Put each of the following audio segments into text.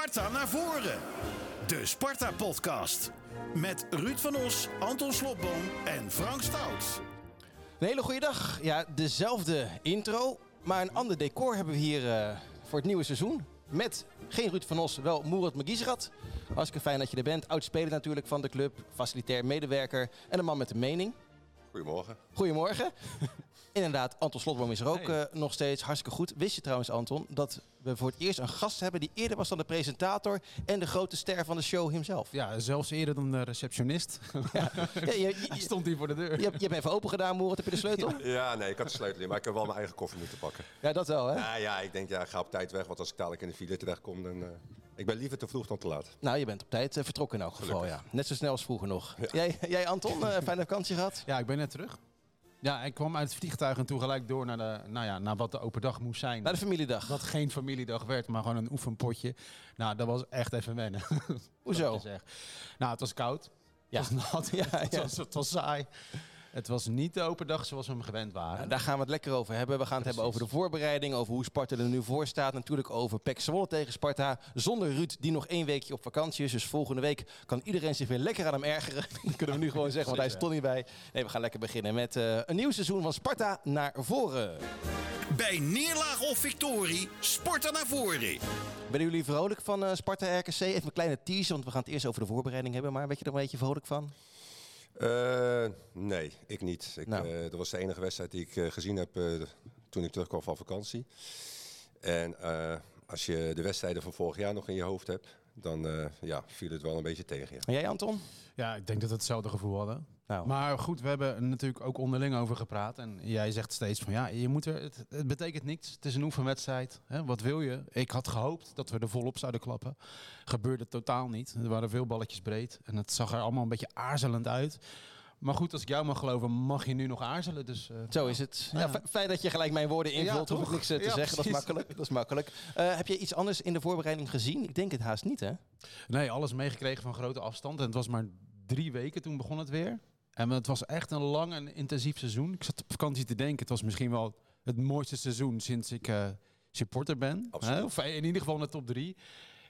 Sparta naar voren. De Sparta-podcast. Met Ruud van Os, Anton Slobboom en Frank Stout. Een hele goede dag. Ja, dezelfde intro, maar een ander decor hebben we hier eh, voor het nieuwe seizoen. Met geen Ruud van Os, wel Moerat Magizrat. Hartstikke fijn dat je er bent. Oud-speler natuurlijk van de club, facilitair medewerker en een man met een mening. Goedemorgen. Goedemorgen. Inderdaad, Anton Slotboom is er ook eh, nog steeds. Hartstikke goed. Wist je trouwens, Anton, dat we voor het eerst een gast hebben die eerder was dan de presentator en de grote ster van de show himself? Ja, zelfs eerder dan de receptionist. Ja, je, je, Hij je, stond hier voor de deur. je, hebt- je hebt even open gedaan, Moerat. Heb je de sleutel? Ja, nee, ik had de sleutel in, maar ik heb wel mijn eigen koffie moeten pakken. Ja, dat wel, hè? Ja, ja, ik denk, ja, ik ga op tijd weg, want als ik dadelijk in de file terechtkom, dan... eh, ik ben liever te vroeg dan te laat. Nou, je bent op tijd eh, vertrokken in elk geval, ja. Net zo snel als vroeger nog. Jij, jij, Anton, eh, fijne vakantie gehad? Ja, ik ben net terug. Ja, ik kwam uit het vliegtuig en toen gelijk door naar, de, nou ja, naar wat de open dag moest zijn. Naar de familiedag. Dat geen familiedag werd, maar gewoon een oefenpotje. Nou, dat was echt even wennen. Hoezo? Nou, het was koud. Ja. Het was nat. Ja, het, ja. was, het was saai. Het was niet de open dag zoals we hem gewend waren. Nou, daar gaan we het lekker over hebben. We gaan het hebben over de voorbereiding, over hoe Sparta er nu voor staat. Natuurlijk over PEC Zwolle tegen Sparta. Zonder Ruud, die nog één weekje op vakantie is. Dus volgende week kan iedereen zich weer lekker aan hem ergeren. Dat kunnen we nu gewoon zeggen, want hij is er toch niet bij. Nee, we gaan lekker beginnen met eh, een nieuw seizoen van Sparta naar voren. Bij neerlaag of victorie, Sparta naar voren. Ben jullie vrolijk van eh, Sparta RKC? Even een kleine teaser, want we gaan het eerst over de voorbereiding hebben. Maar weet je er een beetje vrolijk van? Eh, nee, ik niet. Ik, Nou. eh, dat was de enige wedstrijd die ik eh, gezien heb toen ik terugkwam van vakantie. En als je de wedstrijden van vorig jaar nog in je hoofd hebt, dan eh, ja, viel het wel een beetje tegen je. En jij, Anton? Ja, ik denk dat we hetzelfde gevoel hadden. Nou. Maar goed, we hebben er natuurlijk ook onderling over gepraat. En jij zegt steeds van ja, je moet er, het, het betekent niks. Het is een oefenwedstrijd. Hè? Wat wil je? Ik had gehoopt dat we er volop zouden klappen. Gebeurde totaal niet. Er waren veel balletjes breed. En het zag er allemaal een beetje aarzelend uit. Maar goed, als ik jou mag geloven, mag je nu nog aarzelen. Dus, eh, Zo is het. Ja, Ja. fijn dat je gelijk mijn woorden invult. Ja, hoef ik niks eh, te Ja, zeggen. Dat is makkelijk. Dat is makkelijk. Eh, heb je iets anders in de voorbereiding gezien? Ik denk het haast niet, hè? Nee, alles meegekregen van grote afstand. En het was maar drie weken toen begon het weer. En het was echt een lang en intensief seizoen. Ik zat op vakantie te denken, het was misschien wel het mooiste seizoen sinds ik eh, supporter ben. Hè? Of in ieder geval in de top drie.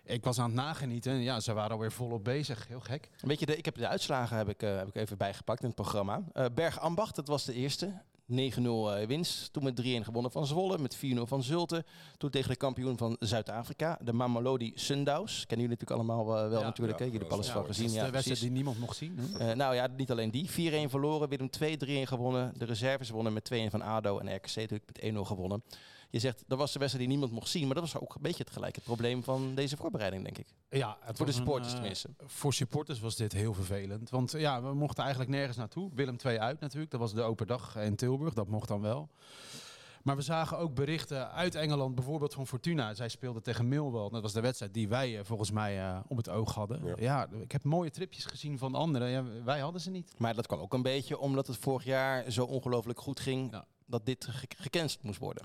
Ik was aan het nagenieten. en Ja, ze waren alweer volop bezig. Heel gek. Weet je, de, ik heb de uitslagen heb ik, eh, heb ik even bijgepakt in het programma. Eh Berg Ambacht, dat was de eerste. 9-0 eh, winst. Toen met 3-1 gewonnen van Zwolle. Met 4-0 van Zulte. Toen tegen de kampioen van Zuid-Afrika. De Mamelodi Sundowns. Kennen jullie natuurlijk allemaal wel Ja. natuurlijk. Ja, Jullie hebben alles van gezien. Ja, de wedstrijd die niemand mocht zien. nou ja, niet alleen die. 4-1 verloren. Willem 2 3-1 gewonnen. De reserves wonnen met 2-1 van ADO. En RKC natuurlijk met 1-0 gewonnen. Je zegt, dat was de wedstrijd die niemand mocht zien. Maar dat was ook een beetje het gelijke probleem van deze voorbereiding, denk ik. Ja, het Voor de een, supporters eh, tenminste. Voor supporters was dit heel vervelend. Want ja, we mochten eigenlijk nergens naartoe. Willem 2 uit natuurlijk. Dat was de open dag in Tilburg. Dat mocht dan wel. Maar we zagen ook berichten uit Engeland, bijvoorbeeld van Fortuna. Zij speelden tegen Millwall. Dat was de wedstrijd die wij eh, volgens mij eh, op het oog hadden. Ja. Ja. ik heb mooie tripjes gezien van anderen. Ja, wij hadden ze niet. Maar dat kwam ook een beetje omdat het vorig jaar zo ongelooflijk goed ging. Ja. Dat dit ge- gecanceld moest worden.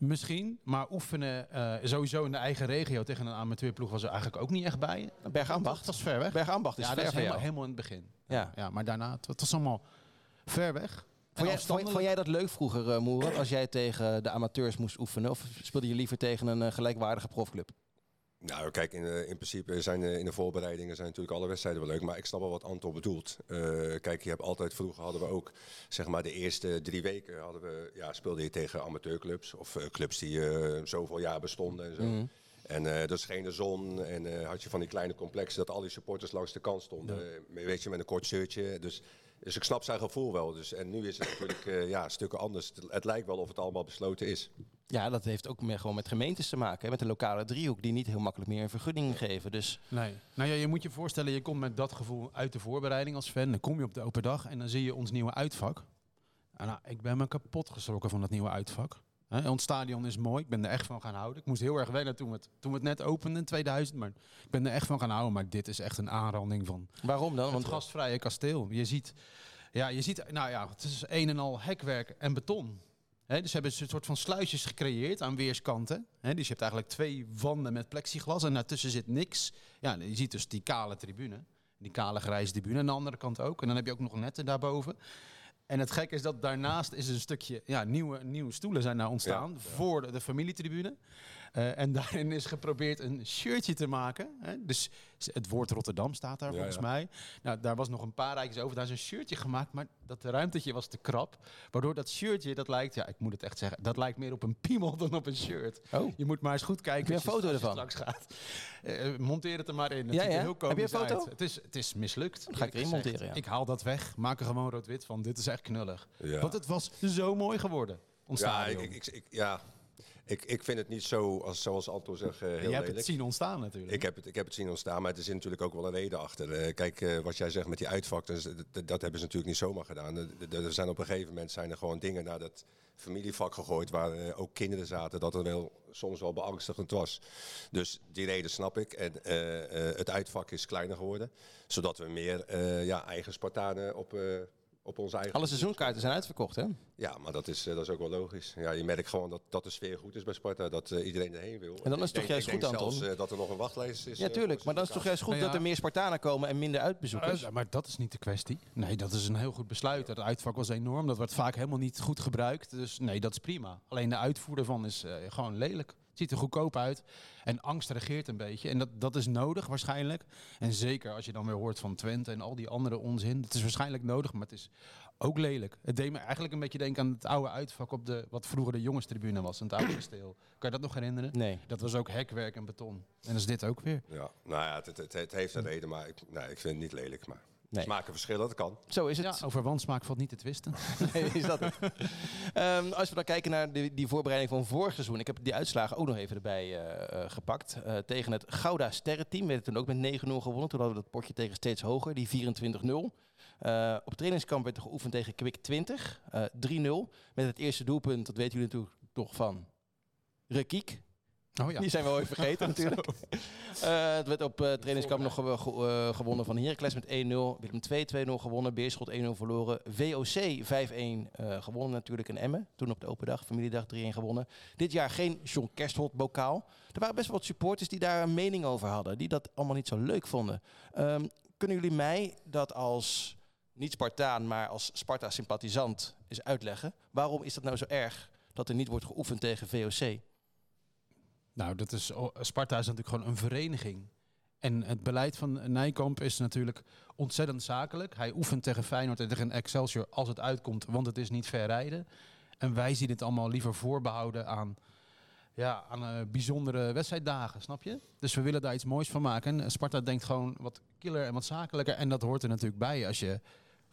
Misschien, maar oefenen eh, sowieso in de eigen regio tegen een amateurploeg was er eigenlijk ook niet echt bij. Berg Ambacht. Dat was ver weg. Berg Ambacht is ja, ver dat is helemaal, helemaal in het begin. Ja. ja maar daarna, het, het was allemaal ver weg. Vond jij, vond, afstandelijk. vond jij dat leuk vroeger, uh, Moerat, als jij tegen de amateurs moest oefenen? Of speelde je liever tegen een eh, gelijkwaardige profclub? Nou, kijk, in, eh, in principe zijn eh, in de voorbereidingen zijn natuurlijk alle wedstrijden wel leuk. Maar ik snap wel wat Anton bedoelt. Eh, kijk, je hebt altijd, vroeger hadden we ook, zeg maar, de eerste drie weken hadden we, ja, speelde je tegen amateurclubs. Of clubs die eh, zoveel jaar bestonden en zo. En eh dus geen zon en had je van die kleine complexen dat al die supporters langs de kant stonden. Weet je, met een kort shirtje. Dus, dus ik snap zijn gevoel wel. Dus, en nu is het natuurlijk eh, ja, stukken anders. Het, het lijkt wel of het allemaal besloten is. Ja, dat heeft ook meer gewoon met gemeentes te maken. Hè? Met een lokale driehoek die niet heel makkelijk meer een vergunning geven. Dus Nee. Nou ja, je moet je voorstellen, je komt met dat gevoel uit de voorbereiding als fan. Dan kom je op de open dag en dan zie je ons nieuwe uitvak. En nou, ik ben me kapot geschrokken van dat nieuwe uitvak. Hè, ons stadion is mooi, ik ben er echt van gaan houden. Ik moest heel erg wennen toen we het, toen we het net openden in 2000, maar ik ben er echt van gaan houden. Maar dit is echt een aanranding van waarom dan? het Want gastvrije kasteel. Je ziet, ja, je ziet, nou ja, het is een en al hekwerk en beton. Hè, dus ze hebben een soort van sluisjes gecreëerd aan weerskanten. Dus je hebt eigenlijk twee wanden met plexiglas en daartussen zit niks. Ja, je ziet dus die kale tribune. Die kale grijze tribune. Aan de andere kant ook. En dan heb je ook nog netten daarboven. En het gekke is dat daarnaast is een stukje ja, nieuwe, nieuwe stoelen zijn daar ontstaan Ja, ja. voor de, de familietribune. Eh, en daarin is geprobeerd een shirtje te maken. Hè? Dus het woord Rotterdam staat daar Ja, volgens ja. mij. Nou, daar was nog een paar rijtjes over. Daar is een shirtje gemaakt, maar dat ruimtetje was te krap. Waardoor dat shirtje, dat lijkt, ja, ik moet het echt zeggen, dat lijkt meer op een piemel dan op een shirt. Oh. Je moet maar eens goed kijken. Heb je een foto je ervan? straks gaat. Eh, monteer het er maar in. Het Ja, ziet er ja. heel Heb je een foto? uit. Het is, het is mislukt. Dan ga ik erin monteren, ja. Ik haal dat weg, maak er gewoon rood-wit van. Dit is echt knullig. Want het was zo mooi geworden. Ja, ik, ik, ik, ja. Ik, ik vind het niet zo, als, zoals Anton zegt, eh, heel je hebt lelijk. het zien ontstaan natuurlijk. Ik heb, het, ik heb het zien ontstaan, maar er zit natuurlijk ook wel een reden achter. Eh, kijk, eh, wat jij zegt met die uitvaktors, dat, hebben ze natuurlijk niet zomaar gedaan. Er- Er er zijn op een gegeven moment zijn er gewoon dingen naar dat familievak gegooid waar ook kinderen zaten, dat het wel soms wel beangstigend was. Dus die reden snap ik. En het uitvak is kleiner geworden, zodat we meer ja, eigen Spartanen op, op onze eigen... Alle seizoenkaarten zijn uitverkocht, hè? Ja, maar dat is, eh, dat is ook wel logisch. Ja, je merkt gewoon dat, dat de sfeer goed is bij Sparta, dat eh, iedereen erheen wil. En dan is het toch juist goed, Anton? zelfs, eh, dat er nog een wachtlijst is. Ja, tuurlijk. Maar dan is het toch juist goed Nou ja. dat er meer Spartanen komen en minder uitbezoekers? Maar dat is niet de kwestie. Nee, dat is een heel goed besluit. Het uitvak was enorm. Dat wordt vaak helemaal niet goed gebruikt. Dus nee, dat is prima. Alleen de uitvoer ervan is eh, gewoon lelijk. Ziet er goedkoop uit. En angst regeert een beetje. En dat, dat is nodig waarschijnlijk. En zeker als je dan weer hoort van Twente en al die andere onzin. Het is waarschijnlijk nodig, maar het is ook lelijk. Het deed me eigenlijk een beetje denken aan het oude uitvak op de, wat vroeger de jongenstribune was. Het oude kasteel. Kan je dat nog herinneren? Nee. Dat was ook hekwerk en beton. En dat is dit ook weer. Ja, nou ja, het, het, het heeft een reden, maar ik, nee, ik vind het niet lelijk. Maar Nee. smaken verschillen, dat kan. Zo is het. Ja, over wansmaak valt niet te twisten. Nee, is dat het. Ehm, als we dan kijken naar de, die voorbereiding van vorig seizoen. Ik heb die uitslagen ook nog even erbij eh, eh, gepakt. Eh, tegen het Gouda Sterrenteam werden toen ook met 9-0 gewonnen. Toen hadden we dat potje tegen steeds hoger, die 24-0. Eh, op trainingskamp werd er geoefend tegen Kwik 20. eh 3-0. Met het eerste doelpunt, dat weten jullie natuurlijk toch van Rekiek. Oh ja. Die zijn we ooit vergeten natuurlijk. Eh, het werd op eh, trainingskamp nog ge- ge- eh, gewonnen van Heracles met 1-0. Willem 2 2-0 gewonnen. Beerschot 1-0 verloren. VOC 5-1 eh, gewonnen natuurlijk in Emmen. Toen op de open dag, familiedag 3-1 gewonnen. Dit jaar geen John Kerstholt bokaal. Er waren best wel wat supporters die daar een mening over hadden. Die dat allemaal niet zo leuk vonden. Ehm, kunnen jullie mij dat als niet Spartaan, maar als Sparta-sympathisant eens uitleggen? Waarom is dat nou zo erg dat er niet wordt geoefend tegen VOC? Nou, dat is, oh, Sparta is natuurlijk gewoon een vereniging. En het beleid van Nijkamp is natuurlijk ontzettend zakelijk. Hij oefent tegen Feyenoord en tegen Excelsior als het uitkomt, want het is niet ver rijden. En wij zien het allemaal liever voorbehouden aan, ja, aan eh, bijzondere wedstrijddagen, snap je? Dus we willen daar iets moois van maken. En Sparta denkt gewoon wat killer en wat zakelijker. En dat hoort er natuurlijk bij als je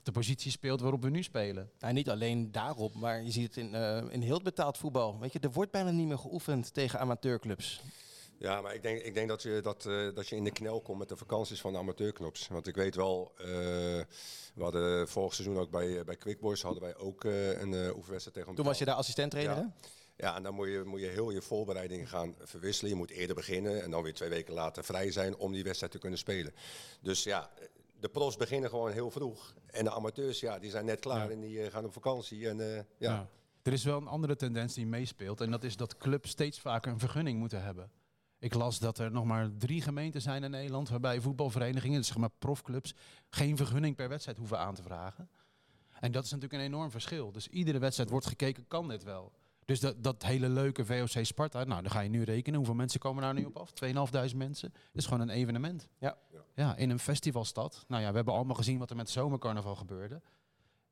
de positie speelt waarop we nu spelen. Nou, niet alleen daarop, maar je ziet het in, eh, in heel het betaald voetbal. Weet je, er wordt bijna niet meer geoefend tegen amateurclubs. Ja, maar ik denk, ik denk dat, je, dat, eh, dat je in de knel komt met de vakanties van de amateurknops. Want ik weet wel, eh, we hadden vorig seizoen ook bij, bij Quick Boys hadden wij ook eh, een uh, oefenwedstrijd tegen Toen was je daar assistent trainer? Ja, en dan moet je, moet je heel je voorbereiding gaan verwisselen. Je moet eerder beginnen en dan weer twee weken later vrij zijn om die wedstrijd te kunnen spelen. Dus ja, de pros beginnen gewoon heel vroeg. En de amateurs, ja, die zijn net klaar Ja. en die eh, gaan op vakantie. En, eh, ja. Er is wel een andere tendens die meespeelt. En dat is dat clubs steeds vaker een vergunning moeten hebben. Ik las dat er nog maar drie gemeenten zijn in Nederland waarbij voetbalverenigingen, dus zeg maar profclubs, geen vergunning per wedstrijd hoeven aan te vragen. En dat is natuurlijk een enorm verschil. Dus iedere wedstrijd wordt gekeken, kan dit wel? Dus dat, dat hele leuke VOC Sparta, nou dan ga je nu rekenen. Hoeveel mensen komen daar nu op af? 2.500 mensen. Dat is gewoon een evenement. Ja. Ja, in een festivalstad. Nou ja, we hebben allemaal gezien wat er met zomercarnaval gebeurde.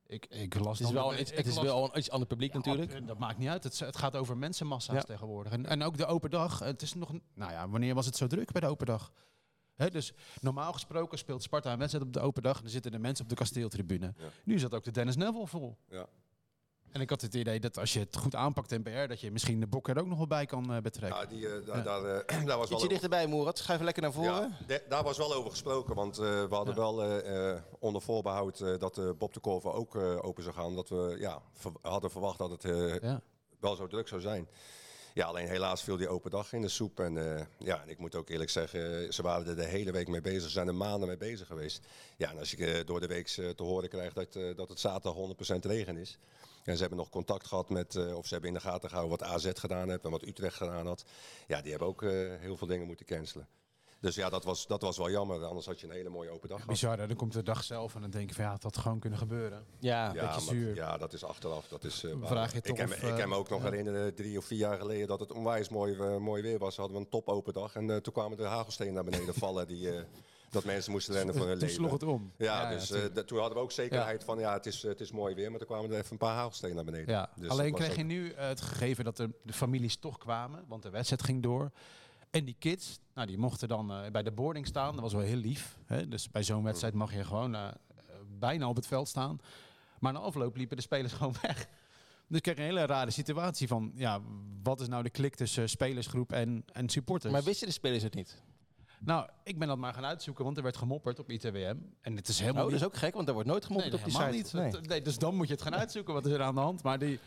Ik, ik las Het is wel, ik het is wel een iets ander publiek ja, natuurlijk. ab- Dat maakt niet uit. Het, het gaat over mensenmassa's Ja. tegenwoordig. En, en ook de open dag. Het is nog, een- nou ja, wanneer was het zo druk bij de open dag? Hè, dus normaal gesproken speelt Sparta een wedstrijd op de open dag. En dan zitten de mensen op de kasteeltribune. Ja. Nu zat ook de Dennis Neville vol. Ja. En ik had het idee dat als je het goed aanpakt in BR, dat je misschien de Bok er ook nog wel bij kan eh, betrekken. Ja, die, eh, daar, Ja. daar, eh, daar was wel Ietsje dichterbij, Moerat. Schuif lekker naar voren. Ja, de- daar was wel over gesproken, want eh, we hadden Ja. wel eh, eh, onder voorbehoud eh, dat Bob de Korver ook eh, open zou gaan. Dat we ja, ver- hadden verwacht dat het eh, ja. wel zo druk zou zijn. Ja, alleen helaas viel die open dag in de soep. En eh, ja, en ik moet ook eerlijk zeggen, ze waren er de hele week mee bezig. Ze zijn er maanden mee bezig geweest. Ja, en als ik eh, door de week te horen krijg dat, eh, dat het zaterdag 100% regen is. En ze hebben nog contact gehad met, eh, of ze hebben in de gaten gehouden wat AZ gedaan heeft en wat Utrecht gedaan had. Ja, die hebben ook eh, heel veel dingen moeten cancelen. Dus ja, dat was, dat was wel jammer. Anders had je een hele mooie open dag gehad. Bizar, hè? dan komt de dag zelf en dan denk je van ja, het had gewoon kunnen gebeuren. Ja, Ja, beetje maar- zuur. ja, dat is achteraf. Dat is, eh, waar. vraag je ik, toch kan, me- of, ik kan me ook nog ja. herinneren, drie of vier jaar geleden, dat het onwijs mooi, mooi weer was. Hadden we een top open dag. En eh, toen kwamen de hagelstenen naar beneden vallen. Die, eh, dat mensen moesten rennen voor hun Toen leven. sloeg het om. Ja, dus eh, toen hadden we ook zekerheid van ja, het is, eh, het is mooi weer. Maar toen kwamen er even een paar hagelstenen naar beneden. Ja, Dus alleen kreeg je nu eh, het gegeven dat de, de families toch kwamen, want de wedstrijd ging door. En die kids, nou, die mochten dan eh, bij de boarding staan. Dat was wel heel lief. Hè? Dus bij zo'n wedstrijd mag je gewoon bijna op het veld staan. Maar na afloop liepen de spelers gewoon weg. Dus ik kreeg een hele rare situatie van, ja, wat is nou de klik tussen spelersgroep en, en supporters? maar wisten de spelers het niet? Nou, ik ben dat maar gaan uitzoeken, want er werd gemopperd op ITWM. En het is Oh, helemaal dat niet is ook gek, want er wordt nooit gemopperd Nee, op die site. niet. Nee. Nee, dus dan moet je het gaan uitzoeken. Wat is er aan de hand? Maar die,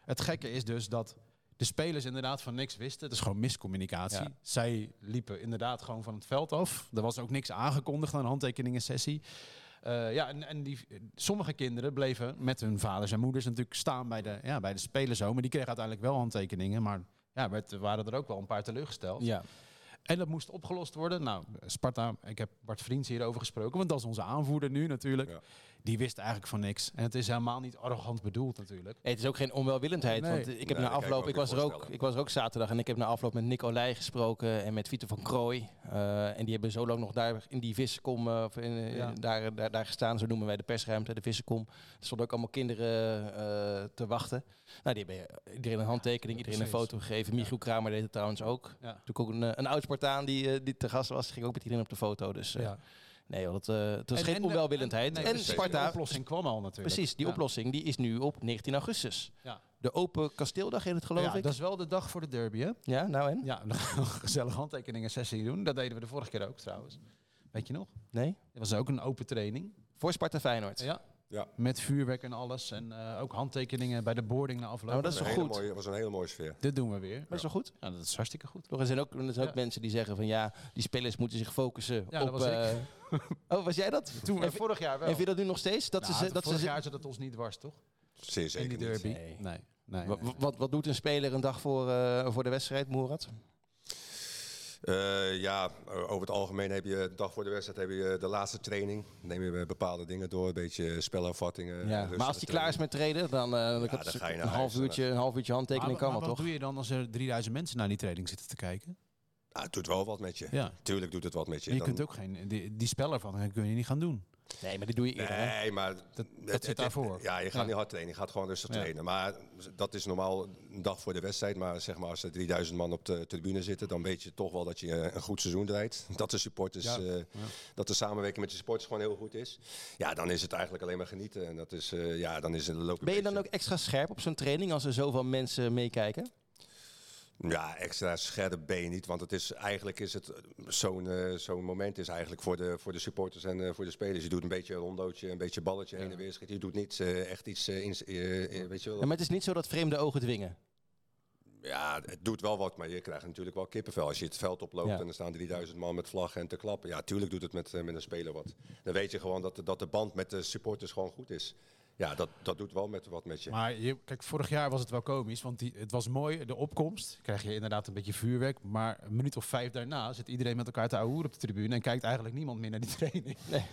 het gekke is dus dat de spelers inderdaad van niks wisten. Het is gewoon miscommunicatie. Ja. Zij liepen inderdaad gewoon van het veld af. Er was ook niks aangekondigd aan een handtekeningen sessie. Eh, ja, en, en die, sommige kinderen bleven met hun vaders en moeders natuurlijk staan bij de, ja, bij de spelerzomer. Die kregen uiteindelijk wel handtekeningen, maar ja, werd, waren er ook wel een paar teleurgesteld. Ja. En dat moest opgelost worden. Nou, Sparta, ik heb Bart Vriends hierover gesproken, want dat is onze aanvoerder nu natuurlijk. Die wist eigenlijk van niks. En het is helemaal niet arrogant bedoeld natuurlijk. Hey, het is ook geen onwelwillendheid. Nee. Want ik heb Nee, na afloop, ik was, er ook, ik was er ook zaterdag en ik heb na afloop met Nick Olij gesproken en met Vito van Krooij. Eh, en die hebben zo lang nog daar in die vissenkom eh, of in, eh, Ja. daar, daar, daar gestaan. Zo noemen wij de persruimte, de vissenkom. Er stonden ook allemaal kinderen eh, te wachten. Nou, die hebben iedereen een handtekening, iedereen een foto gegeven. Michiel Kramer deed het trouwens ook. Ja. Toen ook een, eh, een oud Spartaan die, eh, die te gast was, ging ook met iedereen op de foto. Dus eh, Ja. Nee, joh, dat, eh, het was En- geen en onwelwillendheid. nee, En, precies. Sparta, De oplossing kwam al natuurlijk. precies, die Ja. oplossing die is nu op 19 augustus. Ja. De open kasteeldag in het geloof ja, ik. dat is wel de dag voor de derby, hè? Ja, nou en? Ja, dan gaan we een gezellig handtekeningen sessie doen. Dat deden we de vorige keer ook trouwens. Weet je nog? Nee? Dat was ook een open training. Voor Sparta Feyenoord. Ja. Ja. Met vuurwerk en alles. En eh, ook handtekeningen bij de boarding na afloop. Nou, dat is toch hele goed? mooie, was een hele mooie sfeer. Dit doen we weer. Dat is wel goed? Ja, dat is hartstikke goed. Er zijn ook, er zijn ook Ja. mensen die zeggen van ja, die spelers moeten zich focussen Ja, op... dat was ik. eh, oh, was jij dat? Toen, en, vorig jaar wel. en vind je dat nu nog steeds? Dat Nou, ze, dat vorig ze, jaar zat het ons niet dwars, toch? Zeer In zeker die niet. derby. Nee. Nee. nee, Wa- nee. wat, wat doet een speler een dag voor, eh, voor de wedstrijd, Moerad? Eh, ja, over het algemeen heb je de dag voor de wedstrijd heb je de laatste training. Dan neem je bepaalde dingen door, een beetje spelafvattingen. Ja. Maar als hij klaar is met trainen, dan, eh, dan ga je een, half uurtje, een half uurtje handtekening Maar- kan maar wel, wat toch? doe je dan als er 3000 mensen naar die training zitten te kijken? Ah, het doet wel wat met je. Ja. Tuurlijk doet het wat met je. Je Dan- kunt ook geen... Die, die speller van hen kun je niet gaan doen. Nee, maar die doe je eerder. hè? Nee, maar Dat- het- zit daarvoor. Ja, je gaat Ja. niet hard trainen, je gaat gewoon rustig Ja. trainen. Maar dat is normaal een dag voor de wedstrijd. Maar zeg maar, als er 3000 man op de tribune zitten, dan weet je toch wel dat je een goed seizoen draait. Dat de supporters, Ja. eh, dat de samenwerking met de supporters gewoon heel goed is. Ja, dan is het eigenlijk alleen maar genieten. En dat is, eh, ja, dan is het loop Ben je dan ook extra scherp op zo'n training als er zoveel mensen meekijken? Ja, extra scherp ben je niet. Want het is, eigenlijk is het zo'n eh, zo'n moment is eigenlijk voor de, voor de supporters en eh, voor de spelers. Je doet een beetje een rondootje, een beetje balletje heen en weer schieten. Je doet niet eh, echt iets in, weet je wel. Ja, maar het is niet zo dat vreemde ogen dwingen. Ja, het doet wel wat, maar je krijgt natuurlijk wel kippenvel. Als je het veld oploopt Ja. en er staan 3000 man met vlaggen en te klappen. Ja, tuurlijk doet het met, met een speler wat. Dan weet je gewoon dat, dat de band met de supporters gewoon goed is. Ja, dat, dat doet wel met, wat met je. Maar je, kijk, vorig jaar was het wel komisch, want die, het was mooi, de opkomst. Krijg je inderdaad een beetje vuurwerk, maar een minuut of vijf daarna zit iedereen met elkaar te ouwen op de tribune en kijkt eigenlijk niemand meer naar die training. Nee.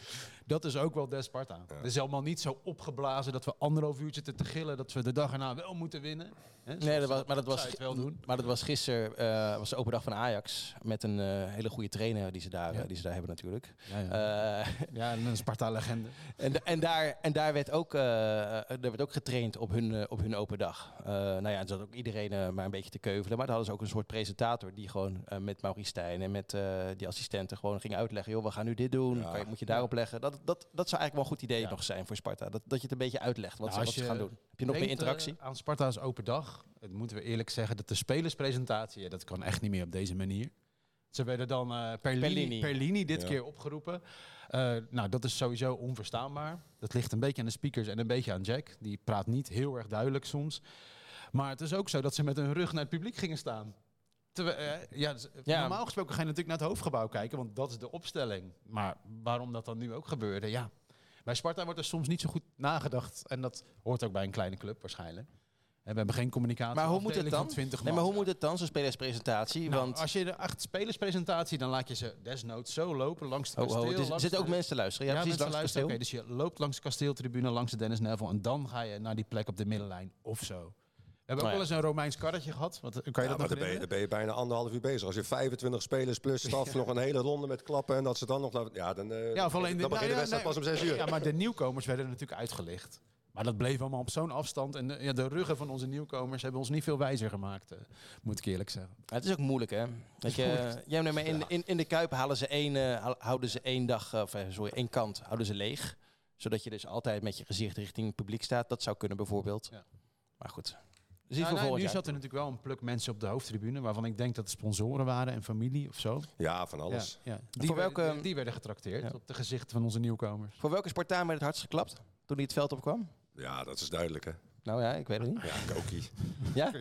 Dat is ook wel des Sparta. Het is allemaal niet zo opgeblazen dat we anderhalf uur zitten te gillen dat we de dag erna wel moeten winnen. Hè, Nee, dat was, maar dat was, wel doen. maar dat was gisteren, eh, was de open dag van Ajax. Met een eh, hele goede trainer die ze daar, Ja. die ze daar hebben natuurlijk. Ja, ja. Eh, ja en een Sparta-legende. en, en, daar, en daar, werd ook, eh, daar werd ook getraind op hun, eh, op hun open dag. Eh nou ja, er zat ook iedereen eh, maar een beetje te keuvelen. Maar daar hadden ze ook een soort presentator die gewoon eh, met Maurice Stijn en met eh, die assistenten gewoon ging uitleggen. Joh, we gaan nu dit doen. Ja. Kan je, moet je daarop leggen. Dat, dat, dat zou eigenlijk wel een goed idee Ja. nog zijn voor Sparta. Dat, dat je het een beetje uitlegt wat, Nou, ze, wat gaan doen. Heb je nog meer eh, interactie? aan Sparta's open dag. Het moeten we eerlijk zeggen dat de spelerspresentatie, dat kan echt niet meer op deze manier. Ze werden dan eh Perlini, Perlini. Perlini. dit Ja. keer opgeroepen. Eh, nou, dat is sowieso onverstaanbaar. Dat ligt een beetje aan de speakers en een beetje aan Jack. Die praat niet heel erg duidelijk soms. Maar het is ook zo dat ze met hun rug naar het publiek gingen staan. Terwijl, eh, ja, dus, Ja. Normaal gesproken ga je natuurlijk naar het hoofdgebouw kijken, want dat is de opstelling. Maar waarom dat dan nu ook gebeurde, ja. Bij Sparta wordt er soms niet zo goed nagedacht. En dat hoort ook bij een kleine club waarschijnlijk. En we hebben geen communicatie. Maar hoe moet het dan? van 20 Nee, maar hoe moet het dan, zo'n spelerspresentatie? Nou, Want als je de acht spelerspresentatie, dan laat je ze desnoods zo lopen langs het oh, kasteel. oh, het is- er zitten ook de- mensen te luisteren. Ja, Ja, precies, mensen langs het luisteren. kasteel. Dus je loopt langs de kasteeltribune, langs de Dennis Neville en dan ga je naar die plek op de middenlijn of zo. We hebben Nou ook ja. wel eens een Romeins karretje gehad. Wat, kan je Ja, dat maar nog dan ben, je, dan ben je bijna anderhalf uur bezig. Als je 25 spelers plus staf nog een hele ronde met klappen en dat ze dan nog... Ja, dan, eh, Ja, of alleen dan begint de nou wedstrijd pas om 6 uur. Ja, maar de nieuwkomers werden natuurlijk uitgelicht. Maar dat bleef allemaal op zo'n afstand. En de, ja, de ruggen van onze nieuwkomers hebben ons niet veel wijzer gemaakt, eh, moet ik eerlijk zeggen. Ja, het is ook moeilijk, hè? Dat je, ja, nee, maar in, in, in de Kuip halen ze één, eh, hou- houden ze één dag, eh, of sorry, één kant houden ze leeg. Zodat je dus altijd met je gezicht richting het publiek staat. Dat zou kunnen bijvoorbeeld. Ja. Maar goed. Dus nou, nu jaar. zat er natuurlijk wel een pluk mensen op de hoofdtribune... waarvan ik denk dat het sponsoren waren en familie of zo. Ja, van alles. Ja, ja. Die, Voor werden- welke- die, die werden getrakteerd Ja. op de gezichten van onze nieuwkomers. Voor welke Spartaan werd het hardst geklapt toen hij het veld opkwam? Ja, dat is duidelijk, hè. Nou ja, ik weet het niet. Ja, Koki. Ja?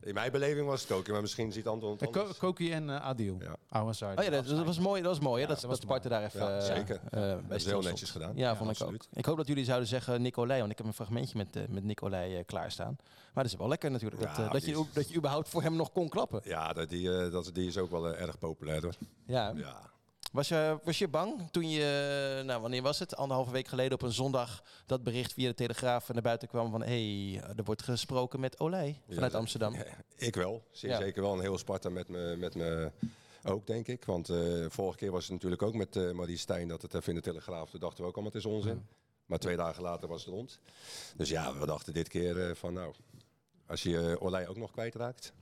In mijn beleving was het Koki, maar misschien ziet Anton het Eh, Ko- anders. Koki en eh, Adil. Ja. Oh ja, dat, dat was mooi. Dat was mooi, hè? Ja, dat, dat dat was Sparta daar even Ja, eh, zeker. Dat is heel netjes gedaan. Ja, Ja, vond ik absoluut. ook. Ik hoop dat jullie zouden zeggen Nicolai, want ik heb een fragmentje met, eh, met Nicolai klaarstaan. Maar dat is wel lekker natuurlijk, dat, Ja, dat, je, dat je überhaupt voor hem nog kon klappen. Ja, dat, die, dat, die is ook wel erg populair, hoor. Ja. Ja. Was, je, was je bang toen je, nou wanneer was het, anderhalve week geleden op een zondag, dat bericht via de Telegraaf naar buiten kwam van hé, hey, er wordt gesproken met Olij vanuit Ja, Amsterdam. Ja, ik wel. Zeer Ja. zeker wel. Een heel Sparta met me, met me ook, denk ik. Want eh, vorige keer was het natuurlijk ook met eh Marie Stijn dat het even in de Telegraaf. Toen dachten we ook allemaal, het is onzin. Maar twee dagen later was het rond. Dus ja, we dachten dit keer eh, van nou, als je Olij ook nog kwijtraakt.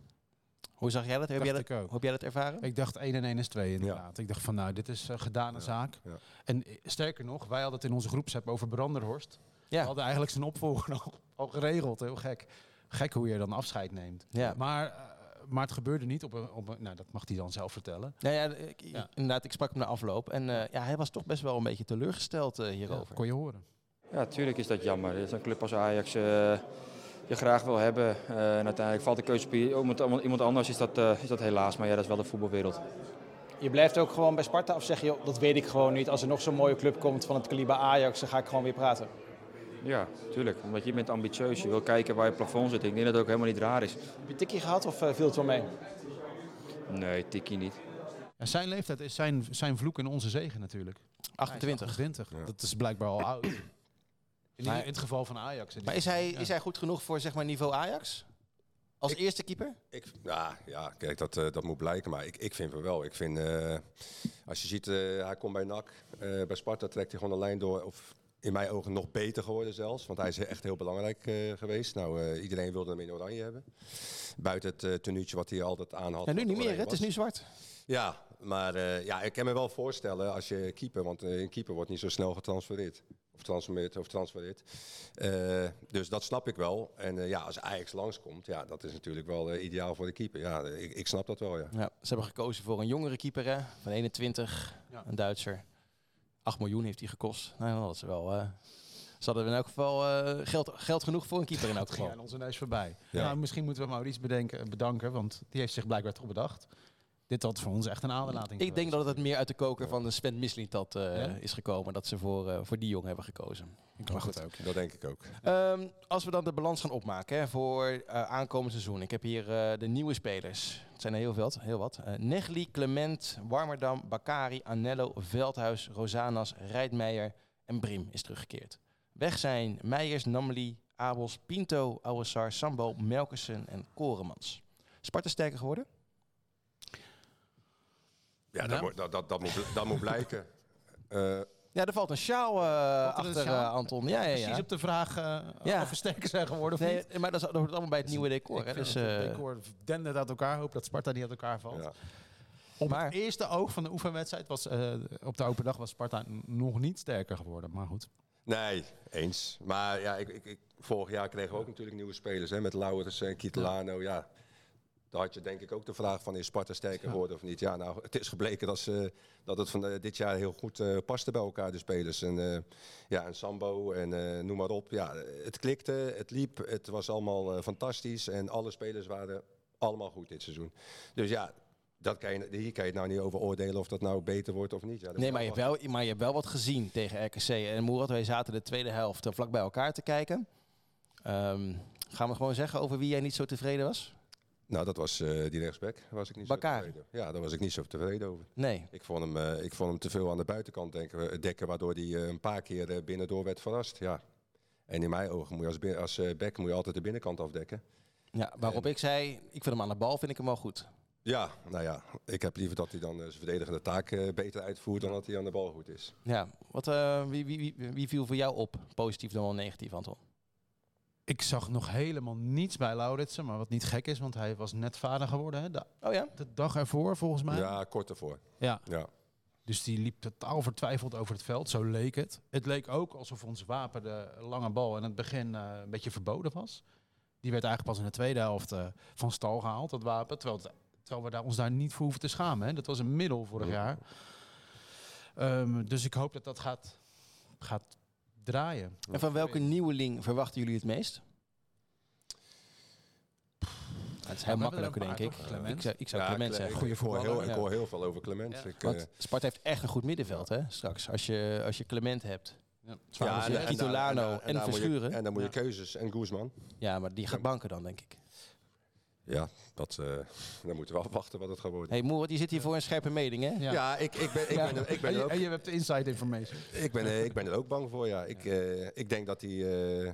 Hoe zag jij dat? Heb jij dat, heb jij dat ervaren? Ik dacht 1 en 1 is 2 inderdaad. Ik dacht van nou, dit is eh, gedane zaak. ja. En eh, sterker nog, wij hadden het in onze groepsapp over Branderhorst. We hadden eigenlijk zijn opvolger al, al geregeld. Heel gek. Gek hoe je dan afscheid neemt. ja. Maar, eh, maar het gebeurde niet op een, op een... Nou, dat mag hij dan zelf vertellen. Nou ja, ik, Ja. inderdaad, ik sprak hem na afloop en eh, ja, hij was toch best wel een beetje teleurgesteld hierover. Kon je horen. Ja, tuurlijk is dat jammer. Dit is een club als Ajax eh, je graag wil hebben. Eh, en uiteindelijk valt de keuze op iemand, iemand anders, is dat, eh, is dat helaas. Maar ja, dat is wel de voetbalwereld. Je blijft ook gewoon bij Sparta of zeg je, dat weet ik gewoon niet. Als er nog zo'n mooie club komt van het kaliber Ajax, dan ga ik gewoon weer praten. Ja, tuurlijk. Omdat je bent ambitieus. Je wil kijken waar je plafond zit. Ik denk dat het ook helemaal niet raar is. Heb je tikkie gehad of eh, viel het wel mee? Nee, tikkie niet. Ja, zijn leeftijd is zijn, zijn vloek en onze zegen natuurlijk. Hij is 28. 28. Ja. Dat is blijkbaar al oud. In, Maar- in het geval van Ajax. Maar is hij, Ja. is hij goed genoeg voor zeg maar niveau Ajax? Als Ik- eerste keeper? Ik, ja, ja, kijk, dat, eh, dat moet blijken. Maar ik, ik vind het wel. Ik vind, eh, als je ziet, eh, hij komt bij NAC. eh, bij Sparta trekt hij gewoon een lijn door. Of in mijn ogen nog beter geworden zelfs. Want hij is echt heel belangrijk eh, geweest. Nou, eh, iedereen wilde hem in oranje hebben. Buiten het tenuutje wat hij altijd aan had. Ja, nu niet meer, het is nu zwart. Ja, maar eh, ja, ik kan me wel voorstellen als je keeper, want een keeper wordt niet zo snel getransfereerd. Of transformeert of transfereert. Eh, dus dat snap ik wel. En eh, ja, als Ajax langskomt, ja, dat is natuurlijk wel eh, ideaal voor de keeper. Ja, ik, ik snap dat wel, ja. Ja, ze hebben gekozen voor een jongere keeper hè, van 21, Ja. een Duitser. 8 miljoen heeft hij gekost. Nou, dat is wel. eh ze hadden in elk geval eh, geld, geld genoeg voor een keeper in elk Het ging geval. aan onze neus voorbij. Ja. Nou, misschien moeten we Maurice bedenken, bedanken, want die heeft zich blijkbaar toch bedacht. Dit had voor ons echt een aanlating Ik denk dat het meer uit de koker van de Sven Mislintat eh Ja? is gekomen. Dat ze voor, eh, voor die jongen hebben gekozen. Ik hoop het ook. Dat denk ik ook. Ehm, als we dan de balans gaan opmaken hè, voor eh, aankomend seizoen. Ik heb hier eh, de nieuwe spelers. Het zijn er heel veel, heel wat. Negli, Clement, Warmerdam, Bakari, Anello, Veldhuis, Rosanas, Rijdmeijer en Brim is teruggekeerd. Weg zijn Meijers, Namli, Abels, Pinto, Ouassar, Sambo, Melkersen en Koremans. Sparta sterker geworden? Ja, dat, moet, dat, dat, dat, moet, dat moet blijken. Eh, Ja, er valt een sjaal eh, er een achter sjaal? eh, Anton. Ja, ja, ja. Precies op de vraag Ja. of we sterker zijn geworden of Nee, niet. maar dat, is, dat hoort allemaal bij het nieuwe decor. Ik Hè? Dus, het eh, decor dendert uit elkaar. Hoop dat Sparta niet uit elkaar valt. ja. Op Maar- het eerste oog van de oefenwedstrijd was eh, op de open dag was Sparta nog niet sterker geworden. Maar goed. Nee, eens. Maar ja, ik, ik, ik- vorig jaar kregen we ook natuurlijk nieuwe spelers. Hè, met Laurens en Kietelano. Ja. Daar had je denk ik ook de vraag van is Sparta sterker geworden of niet. Ja, nou, het is gebleken dat, ze, dat het van eh, dit jaar heel goed eh, paste bij elkaar, de spelers. En, eh, ja, en Sambo en noem maar op. Ja, het klikte, het liep, het was allemaal fantastisch. En alle spelers waren allemaal goed dit seizoen. Dus ja, dat kan je, hier kan je het nou niet over oordelen of dat nou beter wordt of niet. Ja, Nee, maar je, hebt wel, maar je hebt wel wat gezien tegen RKC en Moerat. Wij zaten de tweede helft vlak bij elkaar te kijken. Ehm, Gaan we gewoon zeggen over wie jij niet zo tevreden was? Nou, dat was eh, die rechtsback. Was ik niet zo tevreden. Ja, daar was ik niet zo tevreden over. Nee. Ik vond hem, eh, ik vond hem te veel aan de buitenkant denken, dekken, waardoor hij eh, een paar keer eh, binnendoor werd verrast. Ja. En in mijn ogen moet je als, als eh, back moet je altijd de binnenkant afdekken. Ja, waarop ik zei, ik vind hem aan de bal, vind ik hem wel goed. Ja, nou ja, ik heb liever dat hij dan eh, zijn verdedigende taak eh, beter uitvoert dan dat hij aan de bal goed is. Ja, wat, eh, wie, wie, wie, wie viel voor jou op? Positief dan wel negatief, Anton? Ik zag nog helemaal niets bij Lauritsen, maar wat niet gek is, want hij was net vader geworden. Hè? De, Oh ja? de dag ervoor, volgens mij. Ja, kort ervoor. Ja. Ja. Dus die liep totaal vertwijfeld over het veld, zo leek het. Het leek ook alsof ons wapen, de lange bal, in het begin eh, een beetje verboden was. Die werd eigenlijk pas in de tweede helft eh, van stal gehaald, dat wapen. Terwijl, het- terwijl we daar, ons daar niet voor hoeven te schamen. Hè. Dat was een middel vorig jaar. Ehm, dus ik hoop dat dat gaat, gaat draaien. En van welke nieuweling verwachten jullie het meest? Het is heel een denk ik. Ik zou, ik zou Ja, Clement Cle- zeggen. ik, hoor heel, ik hoor heel veel over Clement. Ja. Ik, eh, Want Sparta heeft echt een goed middenveld, hè? Straks, als je, als je Clement hebt. Ja. Zwaar en- en en en Verschuren. En dan moet je Ja. keuzes. En Guzman. Ja, maar die gaat banken dan, denk ik. Ja, dat, eh dan moeten we afwachten wat het gaat worden. hey, Moer, die zit hier voor een scherpe mening, hè? Ja. Ja, ik, ik, ben, ik, Ja. ben, er- ik, En ben er je, ook, en je hebt de inside information. ik, ben, er- ik ben er ook bang voor. Ja. Ik, eh, ik denk dat hij... eh,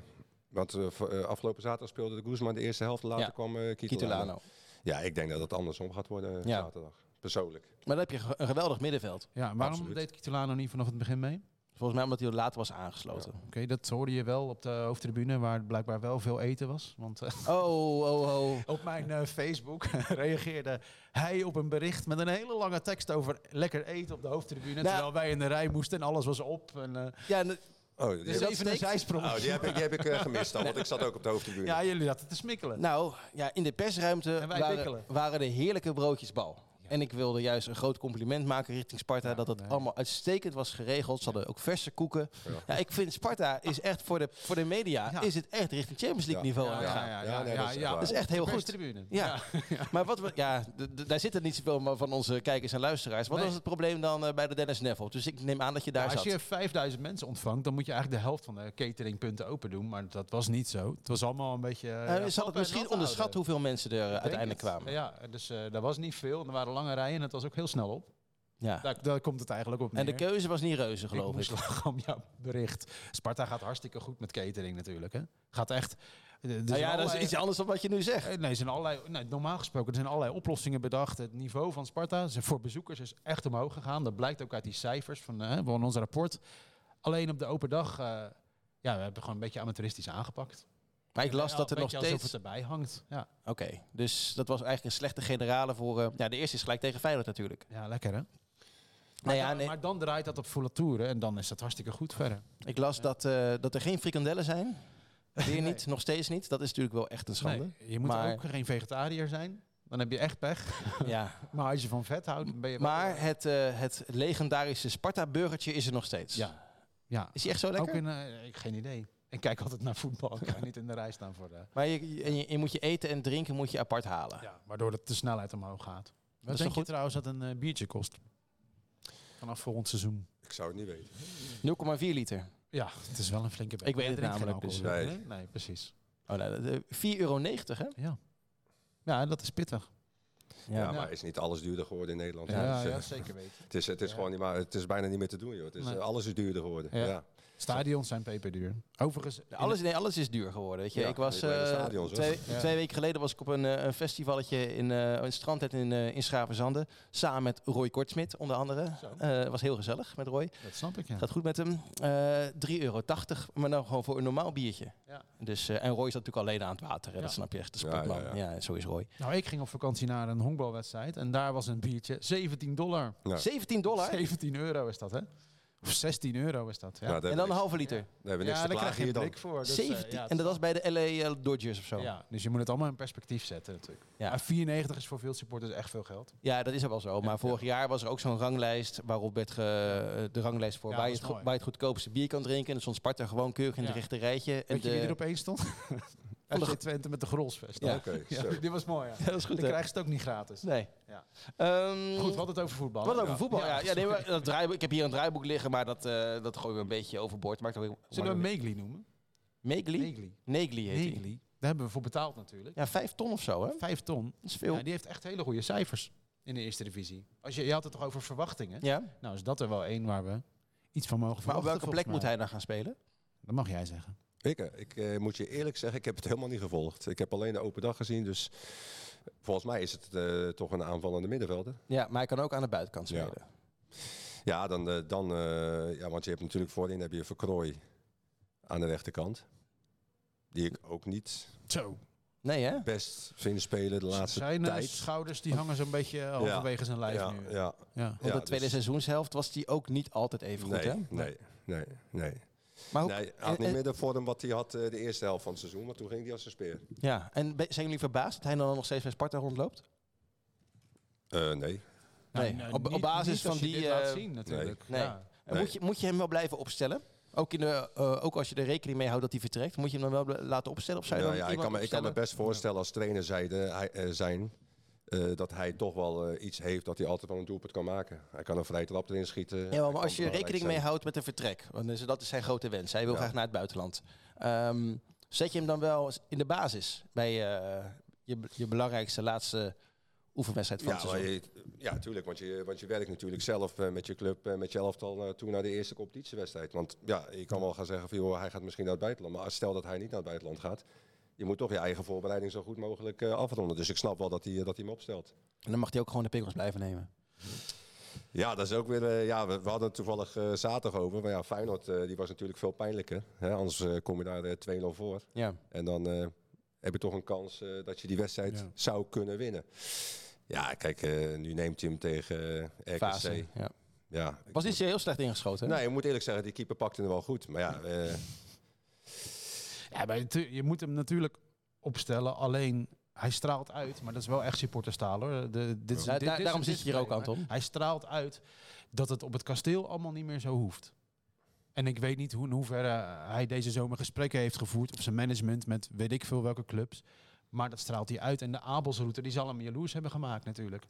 want eh, eh, afgelopen zaterdag speelde de Guzman de eerste helft. Later Ja. kwam eh Kito Kito Lano. Lano. Ja, ik denk dat het andersom gaat worden eh, Ja. zaterdag. Persoonlijk. Maar dan heb je een geweldig middenveld. Ja, waarom Absoluut. deed Kitolano niet vanaf het begin mee? Volgens mij omdat hij later was aangesloten. Oké, dat hoorde je wel op de hoofdtribune, waar blijkbaar wel veel eten was. Want eh, Oh, oh, oh. op mijn eh, Facebook reageerde hij op een bericht met een hele lange tekst over lekker eten op de hoofdtribune. Nou- terwijl wij in de rij moesten en alles was op. En, eh Ja, en- Oh, die, dus even een zijsprong. oh, die heb ik, die heb ik gemist dan, want ik zat ook op de hoofdtribune. Ja, jullie hadden te smikkelen. nou, ja, in de persruimte waren, waren de heerlijke broodjes En ik wilde juist een groot compliment maken richting Sparta. Ja, dat het nee. allemaal uitstekend was geregeld. Ze hadden ook verse koeken. Ja. Ja, ik vind Sparta is echt voor de, voor de media... Ja. is het echt richting Champions League niveau ja, aan ja, het gaan. ja, Ja, ja, nee, ja, dat is. Dat is echt heel goed. perstribune. Ja. Maar wat we, ja, daar zitten niet zoveel maar van onze kijkers en luisteraars. Wat Nee. was het probleem dan eh, bij de Dennis Neville? Dus ik neem aan dat je daar Ja, als zat. je 5000 mensen ontvangt, dan moet je eigenlijk de helft van de cateringpunten open doen. Maar dat was niet zo. Het was allemaal een beetje... Eh, ja, ze hadden misschien onderschat hoeveel mensen er eh, uiteindelijk kwamen. Ja, dus eh daar was niet veel. En er waren lange rijen en het was ook heel snel op. Ja. Daar, daar komt het eigenlijk op En de neer. keuze was niet reuze, geloof ik. lachen om jouw bericht. Sparta gaat hartstikke goed met catering natuurlijk. Hè? Gaat echt... zijn Nou ja, dat is iets anders dan wat je nu zegt. Eh, Nee, zijn allerlei, nee, normaal gesproken er zijn allerlei oplossingen bedacht. Het niveau van Sparta voor bezoekers is echt omhoog gegaan. Dat blijkt ook uit die cijfers van, eh, van ons rapport. Alleen op de open dag, eh, ja, we hebben gewoon een beetje amateuristisch aangepakt. Maar ik las Ja, dat er nog steeds... het erbij hangt. Ja, Oké, dus dat was eigenlijk een slechte generale voor... eh, ja, de eerste is gelijk tegen Feyenoord natuurlijk. ja lekker hè? Maar, Nou ja, dan, nee, maar dan draait dat op volle toeren en dan is dat hartstikke goed verder. ik las dat, eh, dat er geen frikandellen zijn. Weer niet, nog steeds niet. Dat is natuurlijk wel echt een schande. Nee, je moet Maar- ook geen vegetariër zijn. Dan heb je echt pech. Ja. Maar als je van vet houdt, ben je wel- Maar het, eh, het legendarische Sparta-burgertje is er nog steeds. Ja, ja. Is die echt zo lekker? ook in... ik geen idee. Ik kijk altijd naar voetbal. Ik ga niet in de rij staan voor de... Maar je, je, en je, moet je eten en drinken moet je apart halen. Ja, waardoor het de snelheid omhoog gaat. Wat denk je goed? trouwens dat een eh, biertje kost? Vanaf volgend seizoen. Ik zou het niet weten. 0,4 liter. Ja, het is wel een flinke bek. Ik weet het namelijk, dus- hè? Nee, precies. Oh, nou, dat, eh, 4,90 euro, hè? Ja. ja, dat is pittig. Ja, Ja. maar is niet alles duurder geworden in Nederland? Ja, Het is, ja, eh, zeker weten. Het is, het is Ja. gewoon niet maar, het is bijna niet meer te doen, joh. Het is, Nee. eh, alles is duurder geworden. Ja. Stadions zijn peperduur. Overigens, in Alles, nee, alles is duur geworden. Weet je. Ja, ik was, eh, stadions, twee, Ja. twee weken geleden was ik op een, eh, een festivalletje in uh, een strandtent in, eh in. Samen met Roy Kortsmit, onder andere. Eh was heel gezellig met Roy. Dat snap ik, ja. Gaat goed met hem. Eh 3,80 euro, maar dan gewoon voor een normaal biertje. Ja. Dus, eh, en Roy zat natuurlijk alleen aan het water. Hè. Ja. Dat snap je echt, de Ja, sportman. ja, Ja, ja. zo is Roy. Nou, ik ging op vakantie naar een honkbalwedstrijd en daar was een biertje 17 dollar. Ja. 17 dollar? 17 euro is dat, hè? Of 16 euro is dat, ja. Ja, daar En dan een halve liter. niks- daar hebben we niks ja, te daar krijg klagen je dan. blik voor. Dus, eh, 17. ja, het en dat is was bij de LA eh, Dodgers of zo. Ja. Ja, dus je moet het allemaal in perspectief zetten natuurlijk. Ja. Maar 94 is voor veel supporters echt veel geld. dat is ook wel zo. Maar vorig jaar was er ook zo'n ranglijst waarop werd ge, eh, de ranglijst voor Ja, waar, je dat het, waar je goedkoopste bier kan drinken. En dan stond Sparta gewoon keurig in Ja. het rechte rijtje. En Weet je de, wie er opeens stond? Van FC Twente met de Grolsvest. Ja. Oké, dit was mooi, ja. Dat is goed. Dan krijgen ze het ook niet gratis. Nee. Ja. Ehm, Goed, we hadden het over voetbal. Wat over voetbal? Ja, Ja, nee, maar dat draaiboek, ik heb hier een draaiboek liggen, maar dat, eh dat gooi ik een beetje overboord. Maakt ook, Zullen we Megli noemen? Megli? Megli. Negli heet. Megli. Daar hebben we voor betaald natuurlijk. Ja, vijf ton of zo, hè? Vijf ton. Dat is veel. Ja, die heeft echt hele goede cijfers in de eerste divisie. Als je, je had het toch over verwachtingen? Ja. Nou, is dat er wel één waar we iets van mogen Maar op verwachten. welke plek moet hij dan gaan spelen? Dat mag jij zeggen. Ik, ik eh, moet je eerlijk zeggen, ik heb het helemaal niet gevolgd. Ik heb alleen de open dag gezien, dus volgens mij is het eh, toch een aanvallende middenvelder. Ja, maar hij kan ook aan de buitenkant Ja. spelen. Ja, dan, eh, dan eh, ja, want je hebt natuurlijk voorin heb je Verkrooi aan de rechterkant. Die ik ook niet Zo. Nee, hè? best vind spelen de laatste Zijn tijd. schouders die hangen zo'n beetje halverwege zijn lijf ja, nu. ja, Ja. Want Ja, de tweede dus- seizoenshelft was hij ook niet altijd even goed, nee, hè? nee, nee, nee. Maar hoe, nee hij had niet en- meer de vorm wat hij had eh, de eerste helft van het seizoen, maar toen ging hij als een speer. Ja, en zijn jullie verbaasd dat hij dan nog steeds bij Sparta rondloopt? Eh, nee. Nee, Nou, op- basis niet van je die, eh, zien natuurlijk. nee. Ja. Nee. Moet, je, moet je hem wel blijven opstellen? Ook, in de, eh, ook als je er rekening mee houdt dat hij vertrekt, moet je hem dan wel laten opstellen? Of zou je Nou dan ja, ik, kan me, ik kan me best voorstellen als trainer zijde, hij, eh, zijn eh, dat hij toch wel eh, iets heeft dat hij altijd wel een doelpunt kan maken. Hij kan een vrije trap erin schieten. Ja, maar als je rekening mee houdt met een vertrek, want dus dat is zijn grote wens. Hij wil Ja. graag naar het buitenland. Ehm, zet je hem dan wel in de basis bij eh, je, je belangrijkste laatste oefenwedstrijd van Ja, het seizoen? je, ja, tuurlijk, want je, want je werkt natuurlijk zelf met je club, met je elftal toe naar de eerste competitiewedstrijd. Want ja, je kan wel gaan zeggen van joh, hij gaat misschien naar het buitenland. Maar stel dat hij niet naar het buitenland gaat, je moet toch je eigen voorbereiding zo goed mogelijk eh, afronden. Dus ik snap wel dat hij, eh, dat hij hem opstelt. En dan mag hij ook gewoon de pikkels blijven nemen. Ja, dat is ook weer. eh, ja, we, we hadden het toevallig zaterdag over. Maar ja, Feyenoord die was natuurlijk veel pijnlijker. Hè? Anders kom je daar eh, 2-0 voor. Ja. En dan heb je toch een kans dat je die wedstrijd Ja. zou kunnen winnen. Ja, kijk, nu neemt hij hem tegen RKC. Fase. Ja. Ja, Was niet heel slecht ingeschoten. hè? Nee, je moet eerlijk zeggen, die keeper pakte hem wel goed. Maar ja, Ja, maar het- je moet hem natuurlijk opstellen. Alleen hij straalt uit, maar dat is wel echt supporterstaal hoor. De, dit, Ja, daarom zit je hier ook, disclaimer. Anton. Hij straalt uit dat het op het kasteel allemaal niet meer zo hoeft. En ik weet niet hoe, in hoeverre hij deze zomer gesprekken heeft gevoerd op zijn management met weet ik veel welke clubs. Maar dat straalt hij uit. En de Abelsroute, die zal hem jaloers hebben gemaakt natuurlijk.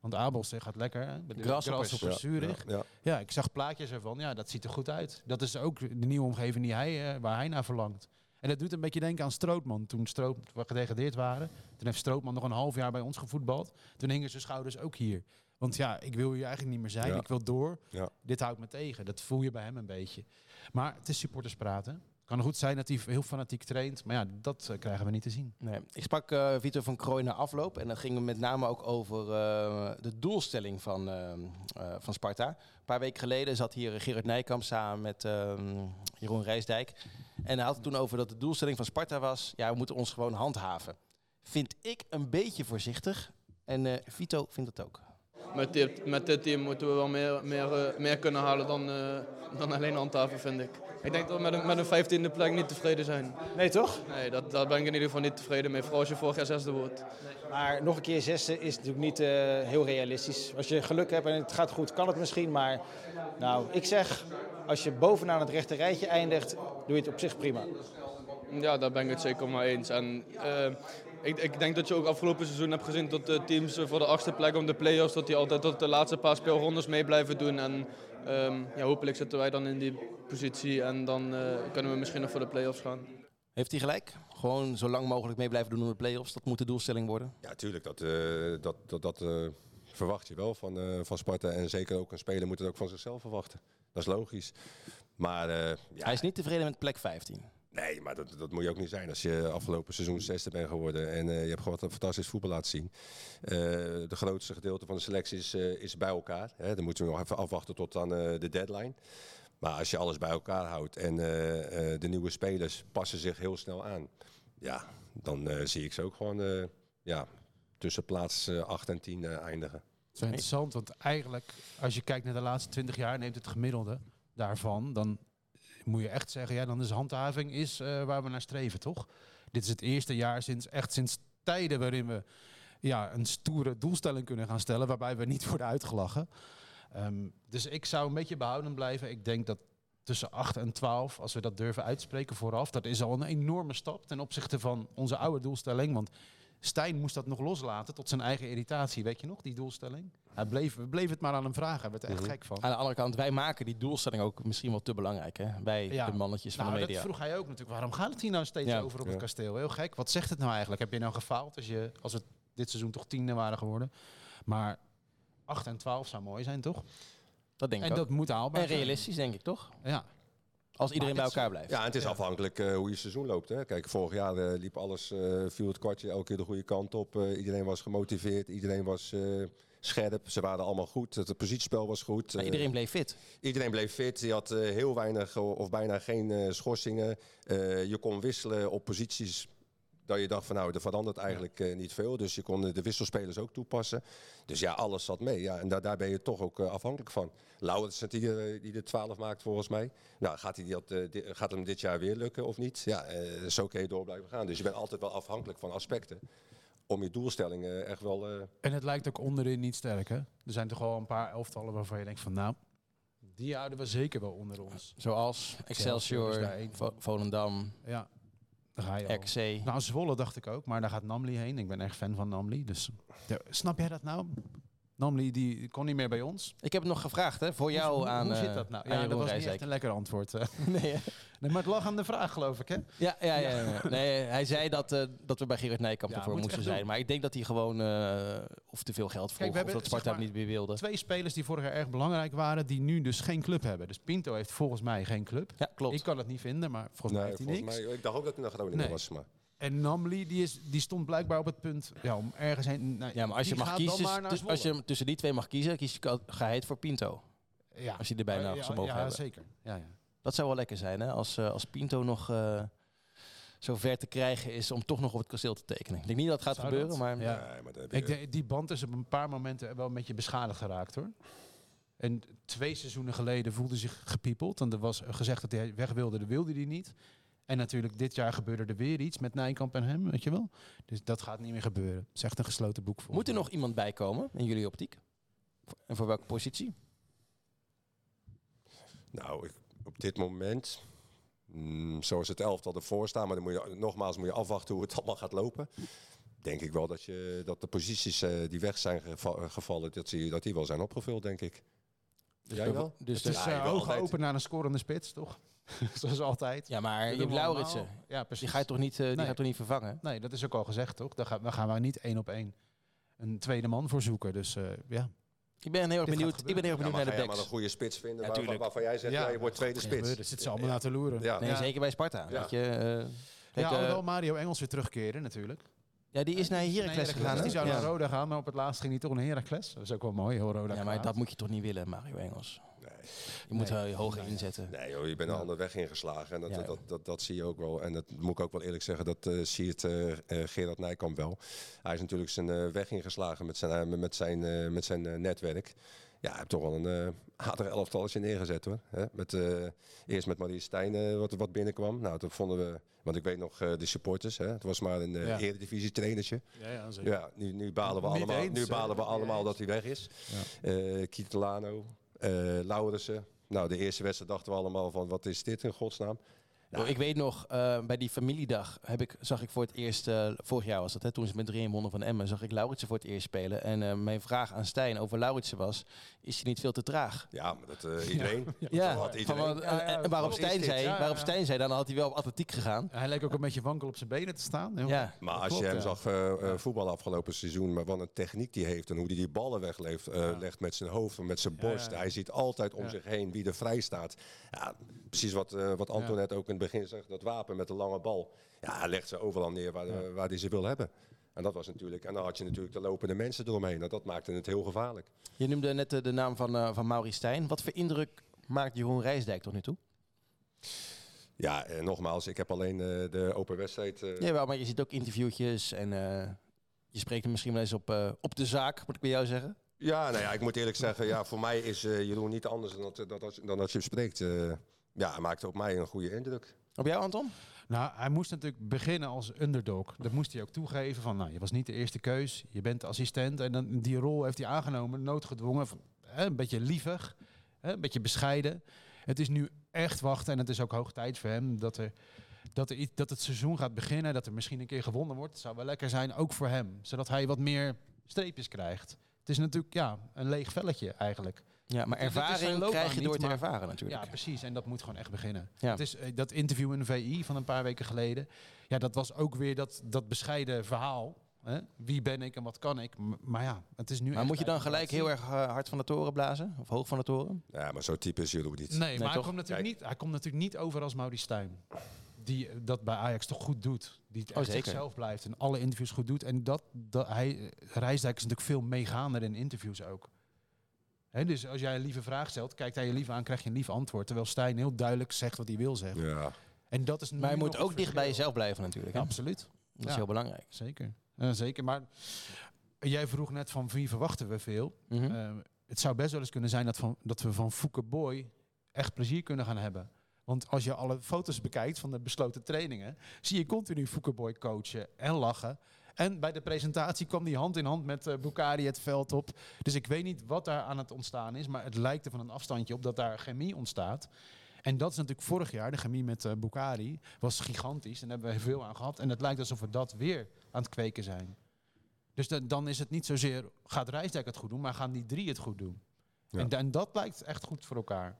Want Abels gaat lekker. Grasshoppers. Ja, ja, ja. Ja, ik zag plaatjes ervan. Ja, dat ziet er goed uit. Dat is ook de nieuwe omgeving die hij, eh, waar hij naar verlangt. En dat doet een beetje denken aan Strootman. Toen Stroot, we gedegradeerd waren. Toen heeft Strootman nog een half jaar bij ons gevoetbald. Toen hingen zijn schouders ook hier. Want ja, ik wil hier eigenlijk niet meer zijn. Ja. Ik wil door. Ja. Dit houdt me tegen. Dat voel je bij hem een beetje. Maar het is supporters praten. Kan goed zijn dat hij heel fanatiek traint. Maar ja, dat eh, krijgen we niet te zien. Nee. Ik sprak eh Vito van Krooi na afloop. En dat ging met name ook over eh, de doelstelling van, eh, eh, van Sparta. Een paar weken geleden zat hier Gerard Nijkamp samen met eh, Jeroen Rijsdijk. En hij had het toen over dat de doelstelling van Sparta was... ja, we moeten ons gewoon handhaven. Vind ik een beetje voorzichtig. En Vito vindt dat ook. Met dit, met dit team moeten we wel meer, meer, eh, meer kunnen halen dan, eh, dan alleen handhaven, vind ik. Ik denk dat we met een, met een vijftiende plek niet tevreden zijn. Nee, toch? Nee, dat, daar ben ik in ieder geval niet tevreden mee. Vooral als je vorig jaar zesde wordt. Maar nog een keer zesde is natuurlijk niet eh, heel realistisch. Als je geluk hebt en het gaat goed, kan het misschien. Maar nou, ik zeg, als je bovenaan het rechte rijtje eindigt, doe je het op zich prima. Ja, daar ben ik het zeker maar eens. En, ik, ik denk dat je ook afgelopen seizoen hebt gezien dat de teams eh, voor de achtste plek om de play-offs, dat die altijd tot de laatste paar speelrondes mee blijven doen. En ehm, ja, hopelijk zitten wij dan in die positie en dan eh, kunnen we misschien nog voor de play-offs gaan. Heeft hij gelijk? Gewoon zo lang mogelijk mee blijven doen in de play-offs. Dat moet de doelstelling worden. ja tuurlijk, dat, eh, dat, dat, dat verwacht je wel van, eh, van Sparta. En zeker ook een speler moet het ook van zichzelf verwachten. Dat is logisch. Maar eh, ja, Hij is niet tevreden met plek 15. Nee, maar dat, dat moet je ook niet zijn als je afgelopen seizoen zesde bent geworden en eh, je hebt gewoon wat fantastisch voetbal laten zien. Eh, de grootste gedeelte van de selectie is, eh, is bij elkaar. Hè. Dan moeten we nog even afwachten tot aan de deadline. Maar als je alles bij elkaar houdt en de nieuwe spelers passen zich heel snel aan, ja, dan zie ik ze ook gewoon ja, tussen plaats eh, 8 en 10 eh, eindigen. Het is interessant, want eigenlijk, als je kijkt naar de laatste 20 jaar, neemt het gemiddelde daarvan, dan moet je echt zeggen, ja, dan is handhaving is eh, waar we naar streven, toch? Dit is het eerste jaar sinds echt sinds tijden waarin we ja, een stoere doelstelling kunnen gaan stellen, waarbij we niet worden uitgelachen. Ehm, dus ik zou een beetje behouden blijven. Ik denk dat tussen 8 en 12, als we dat durven uitspreken vooraf, dat is al een enorme stap ten opzichte van onze oude doelstelling. Want Stijn moest dat nog loslaten tot zijn eigen irritatie. Weet je nog, die doelstelling? Hij bleef, we bleven het maar aan hem vragen. Hij werd er echt Mhm. gek van. Aan de andere kant, wij maken die doelstelling ook misschien wel te belangrijk. Hè? Wij, Ja. de mannetjes van Nou, de dat media. vroeg hij ook natuurlijk. Waarom gaat het hier nou steeds Ja. over op Ja. het kasteel? Heel gek. Wat zegt het nou eigenlijk? Heb je nou gefaald als, je, als we dit seizoen toch tiende waren geworden? Maar 8 en 12 zou mooi zijn, toch? Dat denk ik En ook. dat moet haalbaar En zijn. realistisch, denk ik toch? Ja. Als iedereen bij elkaar blijft. Ja, en het is Ja. afhankelijk eh, hoe je seizoen loopt. Hè. Kijk, vorig jaar eh, liep alles, eh, viel het kwartje elke keer de goede kant op. Eh, iedereen was gemotiveerd, iedereen was eh, scherp. Ze waren allemaal goed, het positiespel was goed. Maar Eh, iedereen bleef fit. Iedereen bleef fit. Je had eh, heel weinig of bijna geen eh, schorsingen. Eh, je kon wisselen op posities dat je dacht van nou, er verandert eigenlijk eh, niet veel. Dus je kon de wisselspelers ook toepassen. Dus ja, alles zat mee. Ja, en daar, daar ben je toch ook eh, afhankelijk van. Lauwers die, eh, die de 12 maakt volgens mij. Nou, gaat, hij dat, eh, di- gaat hem dit jaar weer lukken of niet? Ja, eh, zo kun je door blijven gaan. Dus je bent altijd wel afhankelijk van aspecten. Om je doelstellingen echt wel... eh, En het lijkt ook onderin niet sterk, hè? Er zijn toch wel een paar elftallen waarvan je denkt van... nou, die houden we zeker wel onder ons. Zoals Excelsior Excelsior, Volendam, Ja, daar ga je al. RKC. Nou, Zwolle dacht ik ook, maar daar gaat Namli heen. Ik ben echt fan van Namli. Dus snap jij dat nou? Namli die kon niet meer bij ons. Ik heb het nog gevraagd hè, voor jou hoe, aan Hoe eh, zit dat nou? Ja, dat was niet echt een lekker antwoord. eh. Nee, nee, maar het lag aan de vraag, geloof ik, hè? ja, ja, ja, ja. Nee, hij zei dat, eh, dat we bij Gerard Nijkamp Ja, ervoor moesten zijn. doen. Maar ik denk dat hij gewoon eh, of te veel geld vroeg, we of dat Sparta zeg maar, hem niet meer wilde. Twee spelers die vorig jaar erg belangrijk waren, die nu dus geen club hebben. Dus Pinto heeft volgens mij geen club. Ja, klopt. Ik kan het niet vinden, maar volgens mij heeft hij volgens niks. mij, ik dacht ook dat hij naar Groningen Nee. was. Maar. En Namli, die, is, die stond blijkbaar op het punt ja, om ergens heen... nou, ja, maar als je, mag kiezen, dus als je tussen die twee mag kiezen, kies je, ga je het voor Pinto. ja. Als je er bijna ja, zou mogen ja, hebben. zeker. Ja, ja. Dat zou wel lekker zijn, hè? Als, eh, als Pinto nog eh, zo ver te krijgen is om toch nog op het kasteel te tekenen. Ik denk niet dat het gaat Zou gebeuren, dat? maar Ja. Nee, maar Ik denk, die band is op een paar momenten wel een beetje beschadigd geraakt hoor. En twee seizoenen geleden voelde zich gepiepeld. En er was gezegd dat hij weg wilde, dat wilde hij niet. En natuurlijk dit jaar gebeurde er weer iets met Nijkamp en hem, weet je wel. Dus dat gaat niet meer gebeuren. Het is echt een gesloten boek voor moet er nog iemand bij komen in jullie optiek? En voor welke positie? Nou, ik, op dit moment, mm, zoals het elftal ervoor staat, maar dan moet je, nogmaals moet je afwachten hoe het allemaal gaat lopen. Denk ik wel dat, je, dat de posities eh, die weg zijn geva- gevallen, dat die, dat die wel zijn opgevuld, denk ik. Jij wel? Dus Het is eh, ogen altijd- open naar een scorende spits, toch? Zoals altijd. ja, maar je Dat hebt we. Ja, precies. Die ga je toch niet, eh, die Nee. ga je toch niet vervangen? Nee, dat is ook al gezegd, toch? Daar gaan, daar gaan we niet één op één een tweede man voor zoeken. Dus eh, ja. Ik ben heel erg benieuwd, gaat ik ben heel erg Ja, benieuwd ga naar de maar backs. een goede spits vinden Ja, waarvan, tuurlijk. waarvan jij zegt, ja, je wordt tweede spits. Dat zit ze allemaal naar te loeren. Ja. Nee, zeker bij Sparta. Ja. Weet je, eh, Ja, alhoewel Mario Engels weer terugkeren natuurlijk. ja, die is naar Heracles gegaan. Die zou Ja. naar Roda gaan, maar op het laatst ging hij toch naar Heracles. Dat is ook wel mooi, heel Roda. Ja, maar dat moet je toch niet willen, Mario Engels. Nee. Je moet Nee. wel je hoger inzetten. Nee joh, je bent een andere weg ingeslagen. En dat, Ja, dat, dat, dat, dat zie je ook wel. En dat moet ik ook wel eerlijk zeggen, dat eh ziet eh eh, Gerard Nijkamp wel. Hij is natuurlijk zijn eh, weg ingeslagen met zijn, met zijn, eh, met zijn netwerk. Ja, hij heeft toch wel een eh aardig elftalletje neergezet hoor. Hè? Met, eh, eerst met Marie Stijn eh, wat, wat binnenkwam. Nou, toen vonden we, want ik weet nog eh, de supporters. Hè? Het was maar een Ja. eredivisie trainertje. Ja, ja, zeker. Ja, nu, nu balen we Niet allemaal, eens, nu balen we allemaal dat hij weg is. Eh Kietelano, eh Laurissen. Nou, de eerste wedstrijd dachten we allemaal van wat is dit in godsnaam. Oh, ik weet nog, eh, bij die familiedag heb ik, zag ik voor het eerst, eh, vorig jaar was dat, hè, toen ze met 3 wonnen van Emmen, zag ik Lauritsen voor het eerst spelen. En mijn vraag aan Stijn over Lauritsen was, is hij niet veel te traag? Ja, maar dat eh, iedereen. Ja, Dat had van iedereen. wat- en- en waarop Stijn dit? zei, Ja, waarop. Stijn zei, dan had hij wel op atletiek gegaan. Hij leek ook een beetje wankel op zijn benen te staan. Heel- Ja. Maar Dat als je hem ja. zag eh, eh, voetballen afgelopen seizoen, maar wat een techniek die heeft en hoe hij die ballen wegleeft, eh, legt met zijn hoofd en met zijn borst. ja, ja. Hij ziet altijd om Ja. zich heen wie er vrij staat. Ja, precies wat, eh wat Anton net ook in het begin zegt, dat wapen met de lange bal. Ja, hij legt ze overal neer waar, waar hij ze wil hebben. En dat was natuurlijk, en dan had je natuurlijk de lopende mensen eromheen. En dat maakte het heel gevaarlijk. Je noemde net eh, de naam van, eh van Mauri Stijn. Wat voor indruk maakt Jeroen Rijsdijk tot nu toe? Ja, en nogmaals, ik heb alleen eh, de open wedstrijd. eh, Jawel, maar je ziet ook interviewtjes en eh, je spreekt hem misschien wel eens op, eh, op de zaak, moet ik bij jou zeggen. Ja, nou ja, ik moet eerlijk zeggen, ja, voor mij is eh, Jeroen niet anders dan dat, dat, dat- dan dat je hem spreekt. Eh, ja, hij maakte op mij een goede indruk. Op jou, Anton? Nou, hij moest natuurlijk beginnen als underdog. Dat moest hij ook toegeven. Van, nou, je was niet de eerste keus. Je bent assistent. En dan, die rol heeft hij aangenomen, noodgedwongen. Van, hè, een beetje lievig, hè, een beetje bescheiden. Het is nu echt wachten. En het is ook hoog tijd voor hem dat er dat, er, dat het seizoen gaat beginnen, dat er misschien een keer gewonnen wordt. zou wel lekker zijn, ook voor hem. Zodat hij wat meer streepjes krijgt. Het is natuurlijk ja, een leeg velletje eigenlijk. Ja, maar zijn ervaring krijg je niet, door te maar- ervaren natuurlijk. Ja, precies. En dat moet gewoon echt beginnen. Ja. Het is, eh, dat interview in de VI van een paar weken geleden. Ja, dat was ook weer dat, dat bescheiden verhaal. Hè? Wie ben ik en wat kan ik? M- maar ja, het is nu Maar echt moet je dan gelijk heel erg eh, hard van de toren blazen? Of hoog van de toren? Ja, maar zo type is Giroud niet. Nee, maar hij komt, natuurlijk niet, hij komt natuurlijk niet over als Mauri Stijn. Die eh, dat bij Ajax toch goed doet. Die Oh, echt zeker. zichzelf blijft en alle interviews goed doet. En dat, dat hij, Rijsdijk is natuurlijk veel meegaander in interviews ook. Hè, dus als jij een lieve vraag stelt, kijkt hij je lief aan, krijg je een lief antwoord. Terwijl Stijn heel duidelijk zegt wat hij wil zeggen. Ja. En dat is Maar je moet ook dicht bij jezelf blijven natuurlijk. Hè? absoluut. Dat is heel belangrijk. Zeker. Zeker. Maar jij vroeg net van wie verwachten we veel. Mhm. Eh, het zou best wel eens kunnen zijn dat, van, dat we van Fouke Boy echt plezier kunnen gaan hebben. Want als je alle foto's bekijkt van de besloten trainingen, zie je continu Fouke Boy coachen en lachen. En bij de presentatie kwam die hand in hand met eh Bukari het veld op. Dus ik weet niet wat daar aan het ontstaan is, maar het lijkt er van een afstandje op dat daar chemie ontstaat. En dat is natuurlijk vorig jaar, de chemie met eh Bukari, was gigantisch. En daar hebben we veel aan gehad. En het lijkt alsof we dat weer aan het kweken zijn. Dus da- dan is het niet zozeer, gaat Rijsdijk het goed doen, maar gaan die drie het goed doen. Ja. En, da- en dat lijkt echt goed voor elkaar.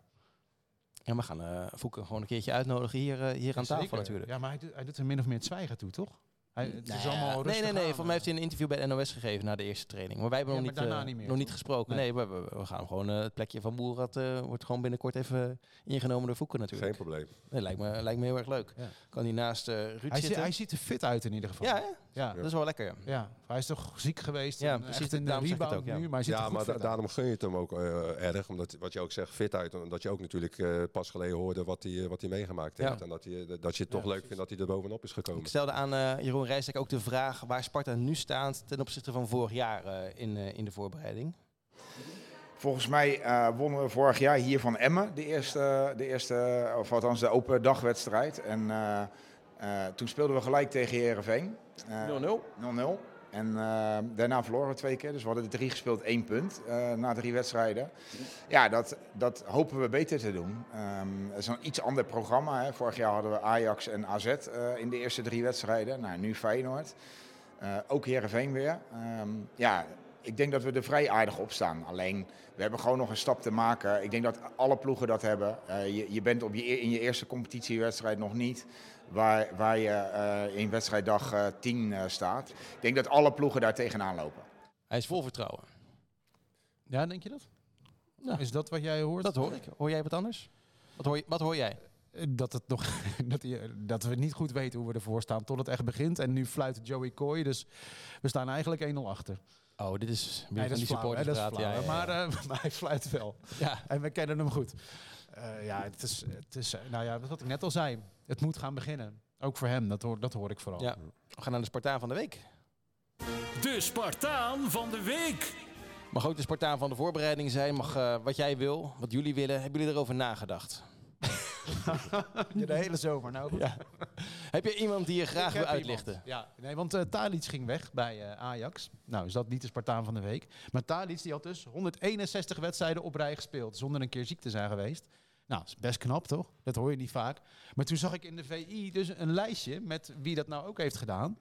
Ja, we gaan eh Fouke gewoon een keertje uitnodigen hier, hier aan tafel natuurlijk. Ja, maar hij doet, hij doet er min of meer het zwijgen toe, toch? Hij, het Nou is ja, allemaal nee, rustig nee, nee. aan, Voor mij heeft hij een interview bij de NOS gegeven na de eerste training. Maar wij hebben Ja, nog, niet, eh, niet meer, nog niet gesproken. Nee. Nee, we, we, we gaan gewoon eh, het plekje van Boerat eh, wordt gewoon binnenkort even ingenomen door Fouke natuurlijk. Geen probleem. Nee, lijkt, me, lijkt me heel erg leuk. Ja. Kan hij naast eh Ruud Hij, zi- zitten? hij ziet er fit uit in ieder geval. ja, ja. dat is wel lekker. ja. Ja, hij is toch ziek geweest. Ja, precies, Echt in de rebound ook, ja. nu, maar hij ziet er Ja, goed maar fit da- uit. daarom gun je het hem ook eh, erg. Omdat, wat je ook zegt, fit uit. Omdat je ook natuurlijk eh, pas geleden hoorde wat hij, eh, wat hij meegemaakt Ja. heeft. En dat, hij, eh, dat je het toch Ja, leuk vindt dat hij er bovenop is gekomen. Ik stelde aan eh, Jeroen Rijsdijk ook de vraag waar Sparta nu staat ten opzichte van vorig jaar eh, in, eh, in de voorbereiding. Volgens mij eh, wonnen we vorig jaar hier van Emmen de eerste, de eerste of althans de open dagwedstrijd. En eh, eh, toen speelden we gelijk tegen Herenveen. 0-0. En eh, daarna verloren we twee keer. Dus we hadden drie gespeeld, één punt eh, na drie wedstrijden. Ja, dat, dat hopen we beter te doen. Ehm, Het is een iets ander programma. Hè. Vorig jaar hadden we Ajax en AZ eh, in de eerste drie wedstrijden. Nou, nu Feyenoord. Eh, ook Herenveen weer. Ehm, ja, ik denk dat we er vrij aardig op staan. Alleen, we hebben gewoon nog een stap te maken. Ik denk dat alle ploegen dat hebben. Je, je bent op je, e- in je eerste competitiewedstrijd nog niet waar, waar je eh, in wedstrijddag eh 10 eh, staat. Ik denk dat alle ploegen daar tegenaan lopen. Hij is vol vertrouwen. Ja, denk je dat? Ja. Is dat wat jij hoort? Dat hoor ik. Hoor jij wat anders? Wat hoor, je, wat hoor jij? Eh, Dat, het nog, dat, je- dat we niet goed weten hoe we ervoor staan tot het echt begint. En nu fluit Joey Coy, dus we staan eigenlijk 1-0 achter. Oh, dit is weer Nee, van dat die is flauw, hè, dat is supporterspraat. flauw, Ja, ja, ja. Maar, eh, maar hij fluit wel. Ja. En we kennen hem goed. Eh, ja, het is, het is, eh, nou ja, wat ik net al zei. Het moet gaan beginnen. Ook voor hem, dat hoor, dat hoor ik vooral. Ja. We gaan naar de Spartaan van de week. De Spartaan van de week. Mag ook de Spartaan van de voorbereiding zijn. Mag eh, wat jij wil, wat jullie willen. Hebben jullie erover nagedacht? Ja, de hele zomer. Nou, goed. Ja. Heb je iemand die je graag Ik wil uitlichten? iemand. Ja, nee, want uh, Talic ging weg bij eh, Ajax. Nou, is dat niet de Spartaan van de week. Maar Talic die had dus 161 wedstrijden op rij gespeeld. Zonder een keer ziek te zijn geweest. Nou, is best knap toch? Dat hoor je niet vaak. Maar toen zag ik in de VI dus een lijstje met wie dat nou ook heeft gedaan.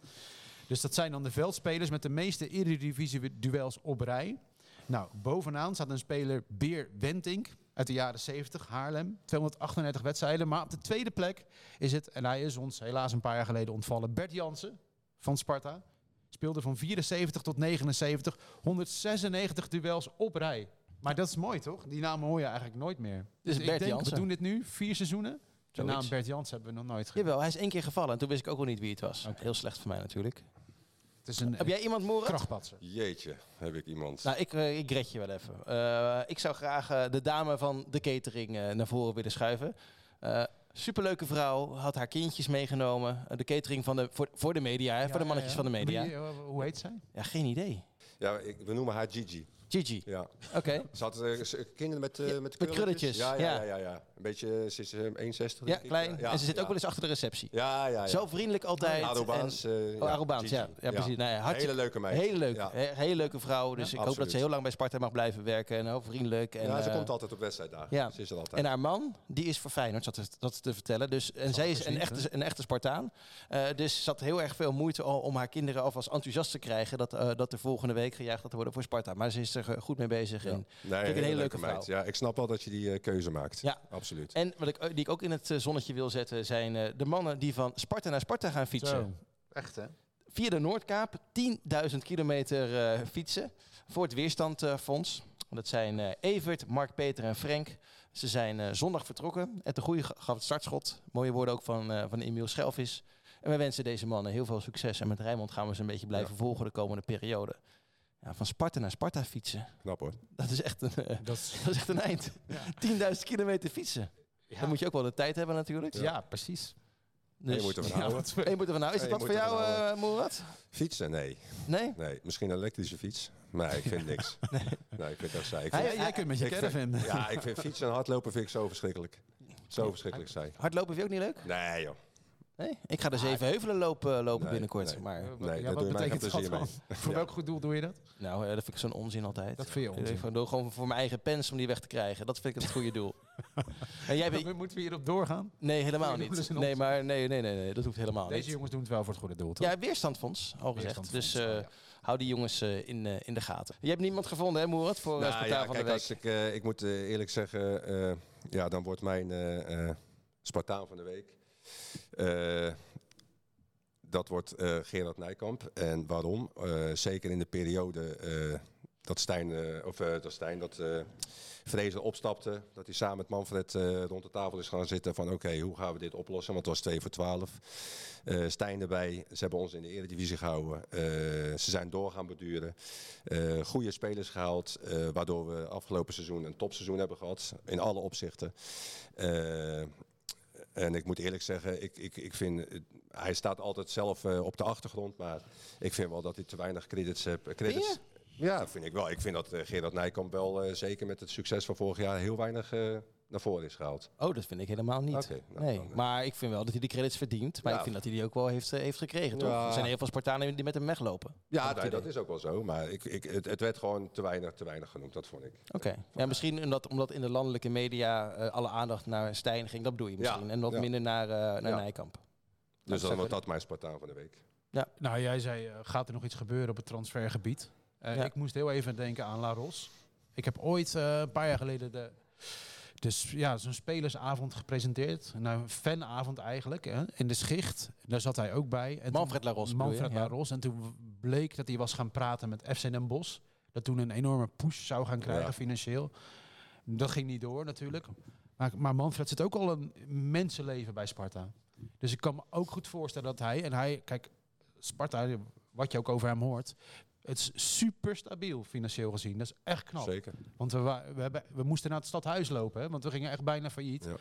Dus dat zijn dan de veldspelers met de meeste Eredivisie-duels op rij. Nou, bovenaan staat een speler Beer Wentink uit de jaren 70, Haarlem. 238 wedstrijden. Maar op de tweede plek is het, en hij is ons helaas een paar jaar geleden ontvallen, Bert Jansen van Sparta. Speelde van 74 tot 79, 196 duels op rij. Maar dat is mooi toch? Die naam hoor je eigenlijk nooit meer. Dus ik Bert denk, we doen dit nu, vier seizoenen. De Zoiets. naam Bert Jansen hebben we nog nooit gedaan. Jawel, hij is één keer gevallen en toen wist ik ook al niet wie het was. Heel slecht voor mij natuurlijk. Het is een Heb jij iemand, Morat? krachtpatser. Jeetje, heb ik iemand. Nou, ik, eh, ik red je wel even. Eh, ik zou graag eh, de dame van de catering naar voren willen schuiven. Eh, superleuke vrouw, had haar kindjes meegenomen. De catering van de, voor, voor de media, hè, voor de mannetjes van de media. Wie, hoe heet zij? Ja, geen idee. Ja, ik, we noemen haar Gigi. Gigi. Ja. Oké. Ze had eh, kinderen met, eh Ja, met, met krulletjes, Ja, ja, ja. ja. Een beetje, eh, ze is eh, 1,60 Ja, klein. En ze zit ook wel eens achter de receptie. Ja, ja, ja. Zo vriendelijk altijd. Arubaans. En- eh, Oh, ja. Ja, precies. Nou Hele leuke meid. Hele leuke, hele leuke vrouw. Dus ik hoop dat ze heel lang bij Sparta mag blijven werken. En heel vriendelijk. En, ja, ze eh, komt altijd op wedstrijddagen. ja. Ze is er altijd. En haar man, die is voor Feyenoord, zat te- dat te vertellen. Dus, en zij is een echte, een echte Spartaan. Eh, dus ze had heel erg veel moeite al om haar kinderen alvast enthousiast te krijgen... dat, eh, dat er volgende week gejuicht gaat worden voor Sparta. Maar ze is er eh, goed mee bezig. Ja. En, Nee, ik een hele leuke meid. Ja, ik snap wel dat je die eh, keuze maakt. Ja. Absoluut. en wat ik, die ik ook in het eh, zonnetje wil zetten... zijn eh, de mannen die van Sparta naar Sparta gaan fietsen. Zo. Echt, hè? Via de Noordkaap 10.000 kilometer eh, fietsen voor het Weerstandfonds. dat zijn eh, Evert, Mark, Peter en Frank. Ze zijn eh, zondag vertrokken. En de goede gaf het startschot. Mooie woorden ook van, eh van Emiel Schelvis. En we wensen deze mannen heel veel succes. En met Rijmond gaan we ze een beetje blijven volgen de komende periode. Ja, van Sparta naar Sparta fietsen. Knap hoor. Dat is echt een, eh, Dat is, dat is echt een eind. 10.000 kilometer fietsen. Dan moet je ook wel de tijd hebben natuurlijk. ja. precies. Dus, je moet ervan houden. je moet ervan houden. Is je wat voor jou, ervan eh Moerad? Fietsen? Nee. Nee? nee. Misschien een elektrische fiets. Maar ik vind niks. nee. ik vind dat saai. Vind, jij kunt met je caravan. vind- ja, ik vind fietsen en hardlopen vind ik zo verschrikkelijk. Zo verschrikkelijk saai. Hardlopen vind je ook niet leuk? Nee joh. Nee? Ik ga de zeven heuvelen lopen, lopen Nee, binnenkort. nee. Maar Nee, ja, daar wat doe je mij geen betekent dat plezier dan? mee. Voor Ja. welk goed doel doe je dat? nou, eh, dat vind ik zo'n onzin altijd. Dat vind je Ik onzin. Gewoon, doe gewoon voor mijn eigen pens om die weg te krijgen. Dat vind ik het goede doel. en jij bent... Moeten we hierop doorgaan? Nee, helemaal niet. dus Nee, maar nee, nee, nee, nee, dat hoeft helemaal Deze niet. jongens doen het wel voor het goede doel, toch? Ja, weerstandfonds, al gezegd. Weerstandfonds, Dus eh, ja. hou die jongens eh, in, eh, in de gaten. Je hebt niemand gevonden, hè, Moerat, voor Nou, uh, Spartaan ja, van kijk, de week? als ik, eh, ik moet eh, eerlijk zeggen, eh, ja, dan wordt mijn eh, eh, Spartaan van de week. Eh, dat wordt eh, Gerard Nijkamp. En waarom? Eh, zeker in de periode dat Stijn, of dat Stijn, dat Vrezen opstapte, dat hij samen met Manfred rond de tafel is gaan zitten van oké, hoe gaan we dit oplossen? Want het was 2 voor 12. Eh Stijn erbij, ze hebben ons in de eredivisie gehouden. Eh, ze zijn door gaan beduren. Goede spelers gehaald, eh, waardoor we afgelopen seizoen een topseizoen hebben gehad. In alle opzichten. En ik moet eerlijk zeggen, ik, ik, ik vind, eh, hij staat altijd zelf eh, op de achtergrond, maar ik vind wel dat hij te weinig credits heeft. Credits, ja, vind ik wel. Ik vind dat eh, Gerard Nijkamp wel, eh, zeker met het succes van vorig jaar, heel weinig eh, naar voren is gehaald. Oh, dat vind ik helemaal niet. Nou, nee, dan, maar ik vind wel dat hij de credits verdient. Maar Ja. ik vind dat hij die ook wel heeft, heeft gekregen, toch? Ja. Er zijn heel veel Spartanen die met hem weglopen. Ja, nee, dat is ook wel zo. Maar ik, ik, het, het werd gewoon te weinig, te weinig genoemd, dat vond ik. Oké. Ja, misschien omdat, omdat in de landelijke media eh, alle aandacht naar Stijn ging. Dat bedoel je misschien. en wat ja. minder naar, eh, naar Ja. Nijkamp. Dus dan wordt dat mijn Spartaan van de week. Nou, jij zei, eh, gaat er nog iets gebeuren op het transfergebied? Eh, Ja. Ik moest heel even denken aan La Ros. Ik heb ooit eh, een paar jaar geleden de, dus, ja, zo'n spelersavond gepresenteerd. Nou, een fanavond eigenlijk, hè, in de schicht. Daar zat hij ook bij. En Manfred Laros? Manfred Ja. Laros. En toen bleek dat hij was gaan praten met FC Den Bosch. Dat toen een enorme push zou gaan krijgen Ja. financieel. Dat ging niet door natuurlijk. Maar, maar Manfred zit ook al een mensenleven bij Sparta. Dus ik kan me ook goed voorstellen dat hij... En hij, kijk, Sparta, wat je ook over hem hoort... Het is super stabiel financieel gezien. Dat is echt knap. Zeker. Want we, we, hebben, we moesten naar het stadhuis lopen, hè, want we gingen echt bijna failliet. Ja.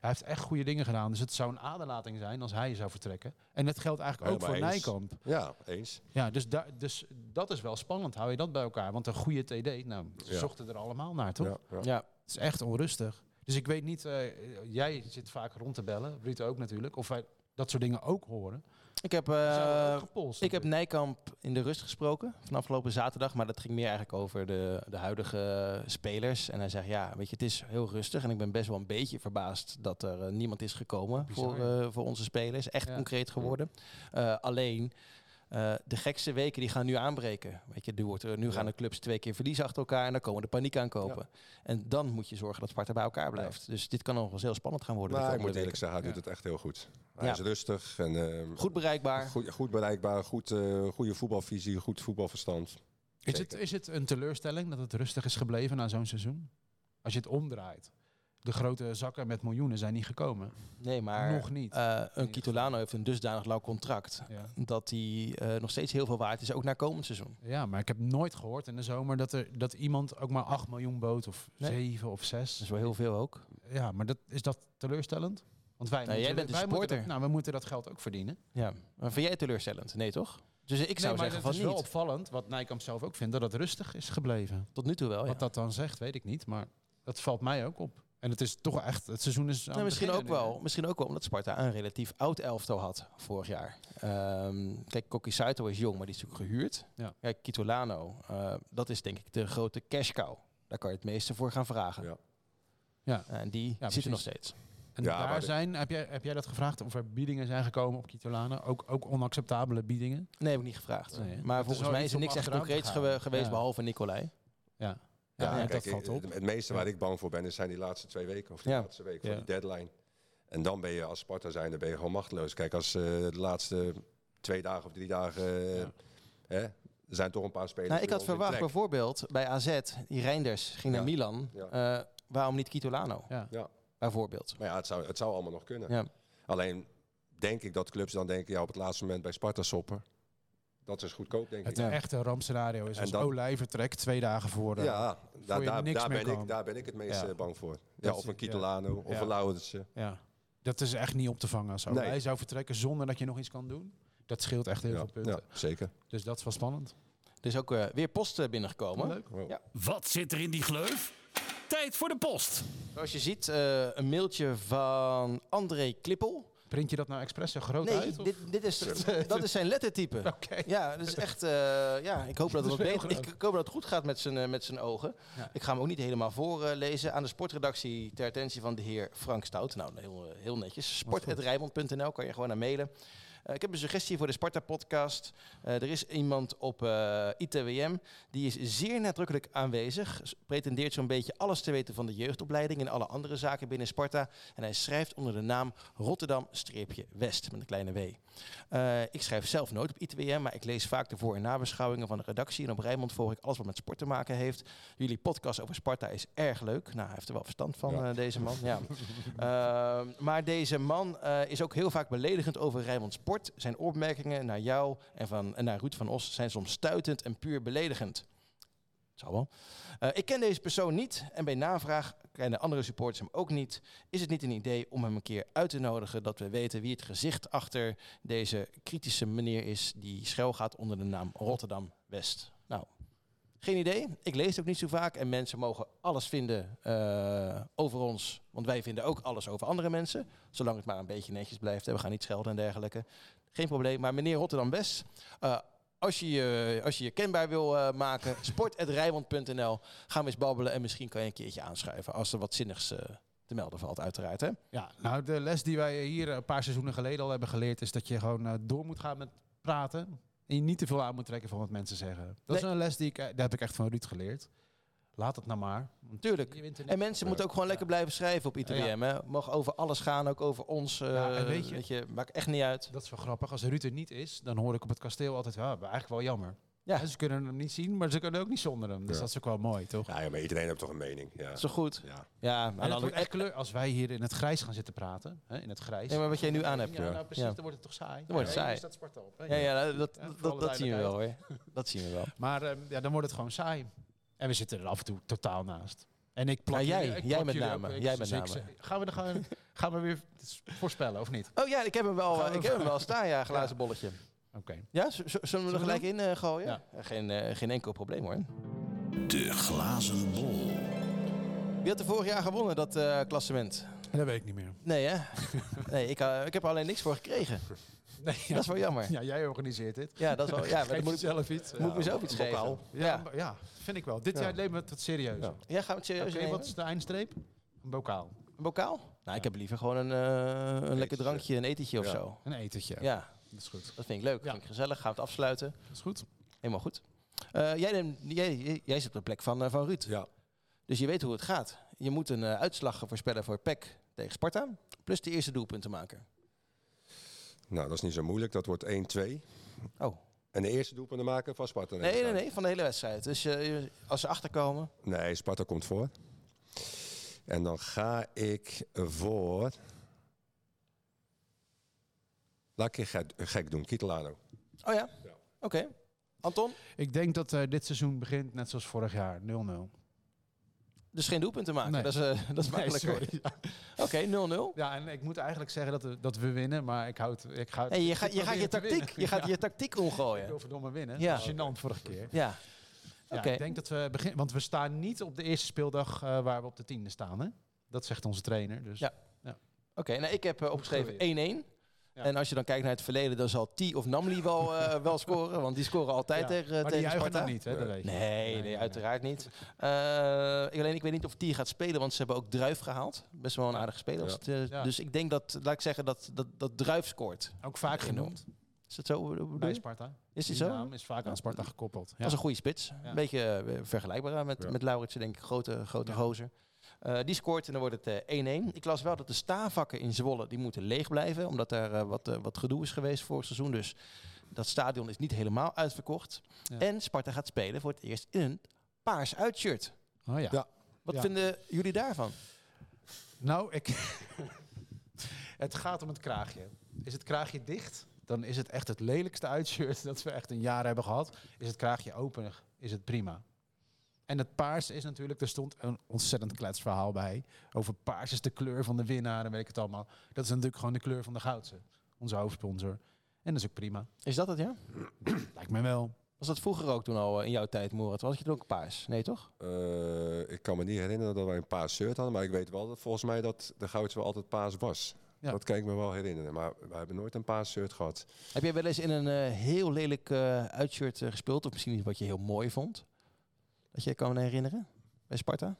Hij heeft echt goede dingen gedaan. Dus het zou een aderlating zijn als hij zou vertrekken. En dat geldt eigenlijk ook voor eens. Nijkamp. Ja, eens. Ja, dus, da, dus dat is wel spannend. Hou je dat bij elkaar? Want een goede TD, nou, ze Ja. zochten er allemaal naar, toch? Ja, ja. Ja. Het is echt onrustig. Dus ik weet niet, eh, jij zit vaak rond te bellen, Ruud ook natuurlijk, of wij dat soort dingen ook horen. Ik heb, eh, gepolst ik heb. Nijkamp in de rust gesproken van afgelopen zaterdag. Maar dat ging meer eigenlijk over de, de huidige spelers. En hij zegt, ja, weet je, het is heel rustig. En ik ben best wel een beetje verbaasd dat er eh, niemand is gekomen Bizar, voor, eh, voor onze spelers. Echt Ja. concreet geworden. Eh, alleen, eh, de gekste weken die gaan nu aanbreken. Weet je, nu, wordt er, nu Ja. gaan de clubs twee keer verliezen achter elkaar. En dan komen de paniek aankopen. En dan moet je zorgen dat Sparta bij elkaar blijft. Dus dit kan nog wel eens heel spannend gaan worden. de Maar ik moet eerlijk zeggen, hij doet het echt heel goed. Hij Ja. is rustig en ehm, Goed bereikbaar. goed, goed bereikbaar, goed, eh, goede voetbalvisie, goed voetbalverstand. Is het, is het een teleurstelling dat het rustig is gebleven na zo'n seizoen? Als je het omdraait. De grote zakken met miljoenen zijn niet gekomen. Nee, maar Nog niet. eh, een Kitolano heeft een dusdanig lauw contract Ja. dat hij eh, nog steeds heel veel waard is, ook naar komend seizoen. ja, maar ik heb nooit gehoord in de zomer dat, er, dat iemand ook maar 8 miljoen bood. Of Nee. 7 of 6. Dat is wel heel veel ook. Ja, maar dat, is dat teleurstellend? Want wij, Nou, jij bent wij supporter. dat, nou, we moeten dat geld ook verdienen. Ja. Maar vind jij het teleurstellend? Nee, toch? Dus ik Nee, zou maar zeggen het van is niet. wel opvallend, wat Nijkamp zelf ook vindt, dat het rustig is gebleven. Tot nu toe wel, ja. Wat dat dan zegt, weet ik niet. Maar dat valt mij ook op. En het is toch echt, het seizoen is aan Nou, misschien, ook nu, wel, misschien ook wel omdat Sparta een relatief oud elftal had vorig jaar. Ehm kijk, Koki Saito is jong, maar die is natuurlijk gehuurd. Ja. Kijk, Kitolano, eh, dat is denk ik de grote cash cow. Daar kan je het meeste voor gaan vragen. Ja. Ja. En die zit precies. er nog steeds. En Ja, daar zijn, heb jij, heb jij dat gevraagd of er biedingen zijn gekomen op Kitolano? Ook, ook onacceptabele biedingen? Nee, heb ik niet gevraagd. Nee, maar is volgens mij is er niks echt concreets geweest, Ja. behalve Nicolai. Ja, Ja, ja, kijk, dat valt op. Het, het meeste waar ik bang voor ben, is zijn die laatste twee weken. Of de Ja. laatste week voor Ja. die deadline. En dan ben je als Sparta zijn, dan ben je gewoon machteloos. Kijk, als eh, de laatste twee dagen of drie dagen... eh, Ja. hè, er zijn toch een paar spelers... Nou, ik had verwacht bijvoorbeeld bij AZ, die Reinders ging naar Ja. Milan. Ja. Eh, waarom niet Kitolano? Ja. Ja. Bijvoorbeeld. Maar ja, het zou, het zou allemaal nog kunnen. Ja. Alleen denk ik dat clubs dan denken, ja, op het laatste moment bij Sparta soppen. Dat is goedkoop, denk Het ik. echte rampscenario is En als dan- Olij vertrekt twee dagen voor. Ja, daar, je daar, niks daar, meer ben kan. ik, daar ben ik het meest Ja. eh, bang voor. Ja, Dat of een Kitolano, of een Lauwersen. ja. Dat is echt niet op te vangen. Als Olij Nee. zou vertrekken zonder dat je nog iets kan doen. Dat scheelt echt heel Ja, veel punten. ja, zeker. Dus dat is wel spannend. Er is ook eh, weer post eh, binnengekomen. Leuk. Wow. Ja. Wat zit er in die gleuf? Tijd voor de post. Zoals je ziet, eh, een mailtje van André Klippel. Print je dat nou expres zo groot Nee, uit? of? dit, dit is, dat is zijn lettertype. Ja, dat is echt. eh, ja, ik hoop dat het, Dat beter, groot. ik hoop dat het goed gaat met zijn, eh, met zijn ogen. Ja. Ik ga hem ook niet helemaal voorlezen. Aan de sportredactie ter attentie van de heer Frank Stout. Nou, heel, eh, heel netjes. Sport.rijmond.nl kan je gewoon naar mailen. Eh, ik heb een suggestie voor de Sparta-podcast. Eh, er is iemand op eh, ITWM die is zeer nadrukkelijk aanwezig. Pretendeert zo'n beetje alles te weten van de jeugdopleiding en alle andere zaken binnen Sparta. En hij schrijft onder de naam Rotterdam-West met een kleine W. Ik schrijf zelf nooit op ITWM, maar ik lees vaak de voor- en nabeschouwingen van de redactie. En op Rijnmond volg ik alles wat met sport te maken heeft. Jullie podcast over Sparta is erg leuk. Nou, hij heeft er wel verstand van, Ja. deze man. Ja. Ehm, maar deze man is ook heel vaak beledigend over Rijnmond Sport. Zijn opmerkingen naar jou en, van, en naar Ruud van Os zijn soms stuitend en puur beledigend. Zal wel. Eh, ik ken deze persoon niet en bij navraag kennen andere supporters hem ook niet. Is het niet een idee om hem een keer uit te nodigen dat we weten wie het gezicht achter deze kritische meneer is die schuil gaat onder de naam Rotterdam West? Nou, geen idee. Ik lees het ook niet zo vaak en mensen mogen alles vinden eh, over ons, want wij vinden ook alles over andere mensen, zolang het maar een beetje netjes blijft. We gaan niet schelden en dergelijke. Geen probleem. Maar meneer Rotterdam West, eh, als je, je, als je je kenbaar wil eh, maken, sport.rijmond.nl. Ga maar eens babbelen en misschien kan je een keertje aanschuiven als er wat zinnigs te melden valt, uiteraard. Hè? Ja, nou de les die wij hier een paar seizoenen geleden al hebben geleerd... is dat je gewoon door moet gaan met praten. En je niet te veel aan moet trekken van wat mensen zeggen. Dat is een les die ik, eh, daar heb ik echt van Ruud geleerd. Laat het nou maar. Tuurlijk. En mensen moeten ook gewoon lekker blijven schrijven op ITBM. Hè? Mag over alles gaan, ook over ons. eh, Ja, en weet je- maakt echt niet uit. Dat is wel grappig. Als Ruud er niet is, dan hoor ik op het kasteel altijd... Ja, eigenlijk wel jammer. Ja. Ja. Ze kunnen hem niet zien, maar ze kunnen ook niet zonder hem. Dus Ja. dat is ook wel mooi, toch? Ja, ja, maar iedereen heeft toch een mening. Ja. Zo goed. Ja. Ja, En dan, echt kleur als wij hier in het grijs gaan zitten praten. Hè, in het grijs. Nee, maar wat jij nu aan hebt. Ja, Ja, nou precies. ja. Dan wordt het toch saai. Dan wordt het Ja, saai. staat Sparta op. hè. ja, ja, dat, dat, Ja, dat, zien we wel hoor. Dat zien we wel. Maar ehm, ja, dan wordt het gewoon saai. En we zitten er af en toe totaal naast. En ik plak Ja, jij. jullie- ik Jij plak met name. ook. Jij dus met ik name. Gaan we, er gaan, gaan we weer voorspellen, of niet? Oh ja, ik heb hem wel, eh, ik heb hem wel staan, ja, glazen bolletje. Oké. Ja, z- z- zullen we er gelijk in eh, gooien? Ja. Ja, geen, eh, geen enkel probleem hoor. De glazen bol. Wie had er vorig jaar gewonnen, dat eh, klassement? Dat weet ik niet meer. Nee hè? nee, ik, eh, ik heb er alleen niks voor gekregen. Nee, ja. Dat is wel jammer. Ja, jij organiseert dit. Ja, dat is wel, ja, maar moet ik, jezelf iets. moet ik mezelf iets geven. Ja, Ja. ja, vind ik wel. Dit Ja. jaar nemen we het serieus. Ja. Ja, gaan we het serieus nemen? wat is de eindstreep? Een bokaal. Een bokaal? Nou, ik heb liever gewoon een, eh, een lekker drankje, een etentje of Ja. zo. Een etentje. Ja, Dat is goed. dat vind ik leuk. Ja. Vind ik gezellig. Gaan we het afsluiten. Dat is goed. Helemaal goed. Eh, jij, neemt- jij, jij- zit op de plek van, eh, van Ruud. Ja. Dus je weet hoe het gaat. Je moet een eh, uitslag voorspellen voor PEC tegen Sparta. Plus de eerste doelpunten maken. Nou, dat is niet zo moeilijk. Dat wordt 1-2. Oh. En de eerste doelpunten maken van Sparta. Nee, nee, nee. Van de hele wedstrijd. Dus eh, als ze achterkomen... Nee, Sparta komt voor. En dan ga ik voor... Laat ik een gek, doen. Kietelano. Oh ja? Ja. Oké. Anton? Ik denk dat eh, dit seizoen begint net zoals vorig jaar. 0-0. Dus geen doelpunt te maken. Nee. Dat is, eh, dat is makkelijker. Oké, 0-0. Ja, en ik moet eigenlijk zeggen dat we, dat we winnen, maar ik houd... Ik ga, Hey, je, ik gaat, je, gaat je tactiek, je gaat Ja, je tactiek Ik omgooien. wil verdomme winnen. Ja. Dat is gênant vorige keer. Ja. Ja, Oké. Ik denk dat we beginnen, want we staan niet op de eerste speeldag eh, waar we op de tiende staan. Hè? Dat zegt onze trainer. Dus Ja. Oké, nou, ik heb opgeschreven 1-1. Ja. En als je dan kijkt naar het verleden, dan zal T of Namli wel, eh, wel scoren. Want die scoren altijd Ja. tegen, maar tegen Sparta. niet, hè? Dat weet je. Nee, nee, nee, uiteraard niet. Eh, ik, alleen, ik weet niet of T gaat spelen, want ze hebben ook Druif gehaald. Best wel een aardige speler. eh, Ja. Dus ik denk dat, laat ik zeggen, dat, dat, dat Druif scoort. Ook vaak genoemd Is dat zo? bij? Sparta. Is die Die zo? naam is vaak aan Sparta gekoppeld. Dat is een goede spits. Een beetje vergelijkbaar met, met Lauritsen, denk ik. Grote, grote Ja. gozer. Eh, die scoort en dan wordt het eh, 1-1. Ik las wel dat de staanvakken in Zwolle die moeten leeg blijven. Omdat er eh, wat, eh, wat gedoe is geweest vorig seizoen. Dus dat stadion is niet helemaal uitverkocht. Ja. En Sparta gaat spelen voor het eerst in een paars uitshirt. Oh ja. Ja. Wat Ja. vinden jullie daarvan? Nou, ik... het gaat om het kraagje. Is het kraagje dicht, dan is het echt het lelijkste uitshirt dat we echt een jaar hebben gehad. Is het kraagje open, is het prima. En het paars is natuurlijk, er stond een ontzettend kletsverhaal bij. Over paars is de kleur van de winnaar en weet ik het allemaal. Dat is natuurlijk gewoon de kleur van de Goudse, onze hoofdsponsor. En dat is ook prima. Is dat het, ja? Lijkt me wel. Was dat vroeger ook toen al eh, in jouw tijd, Morat? Was je toen ook paars? Nee, toch? Eh, ik kan me niet herinneren dat wij een paas shirt hadden, maar ik weet wel dat volgens mij dat de Goudse wel altijd paas was. Ja. Dat kan ik me wel herinneren, maar we hebben nooit een paas shirt gehad. Heb jij wel eens in een eh, heel lelijk eh uitshirt gespeeld? Of misschien iets wat je heel mooi vond? Dat je je kan herinneren? Bij Sparta?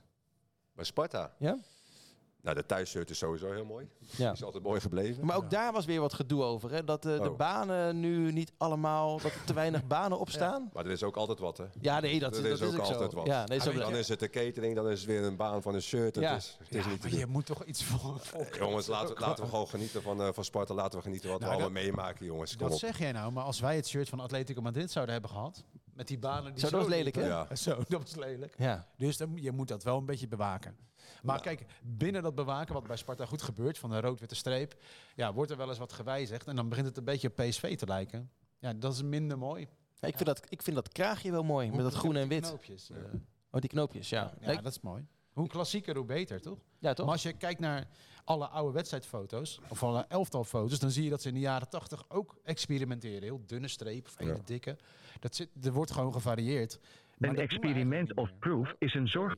Bij Sparta? Ja? Nou, de thuisshirt is sowieso heel mooi. Ja. Is altijd mooi gebleven. Maar ook daar was weer wat gedoe over. Hè? Dat eh, de Oh. banen nu niet allemaal, dat er te weinig banen opstaan. Maar er is ook altijd wat, hè? Ja, nee, dat, Er dat is is ook ook zo. altijd wat. Ja, nee, zo Ah, Dan is het de catering, dan is het weer een baan van een shirt. Het Ja. is, het is Ja, niet maar je doen. moet toch iets voor... voor- Jongens, laten, laten we gewoon genieten van, eh, van Sparta. Laten we genieten wat Nou, we dat- allemaal meemaken, jongens. Kom Wat op. zeg jij nou? Maar als wij het shirt van Atletico Madrid zouden hebben gehad, met die banen die Zo, dat was lelijk, hè? Zo, dat was lelijk. Ja. Dus dan, je moet dat wel een beetje bewaken. Maar kijk, binnen dat bewaken, wat bij Sparta goed gebeurt, van de rood-witte streep, ja, wordt er wel eens wat gewijzigd. En dan begint het een beetje op PSV te lijken. Ja, dat is minder mooi. Ja, ik, vind dat, ik vind dat kraagje wel mooi, met dat groen en wit. Knoopjes. eh. Oh, die knoopjes, ja. ja, ik- dat is mooi. Hoe klassieker, hoe beter, toch? ja toch? Maar als je kijkt naar alle oude wedstrijdfoto's, of alle elftalfoto's, dan zie je dat ze in de jaren tachtig ook experimenteren. Heel dunne streep of hele Ja. dikke. Dat zit, er wordt gewoon gevarieerd. Maar Een experiment of proof is een zorg.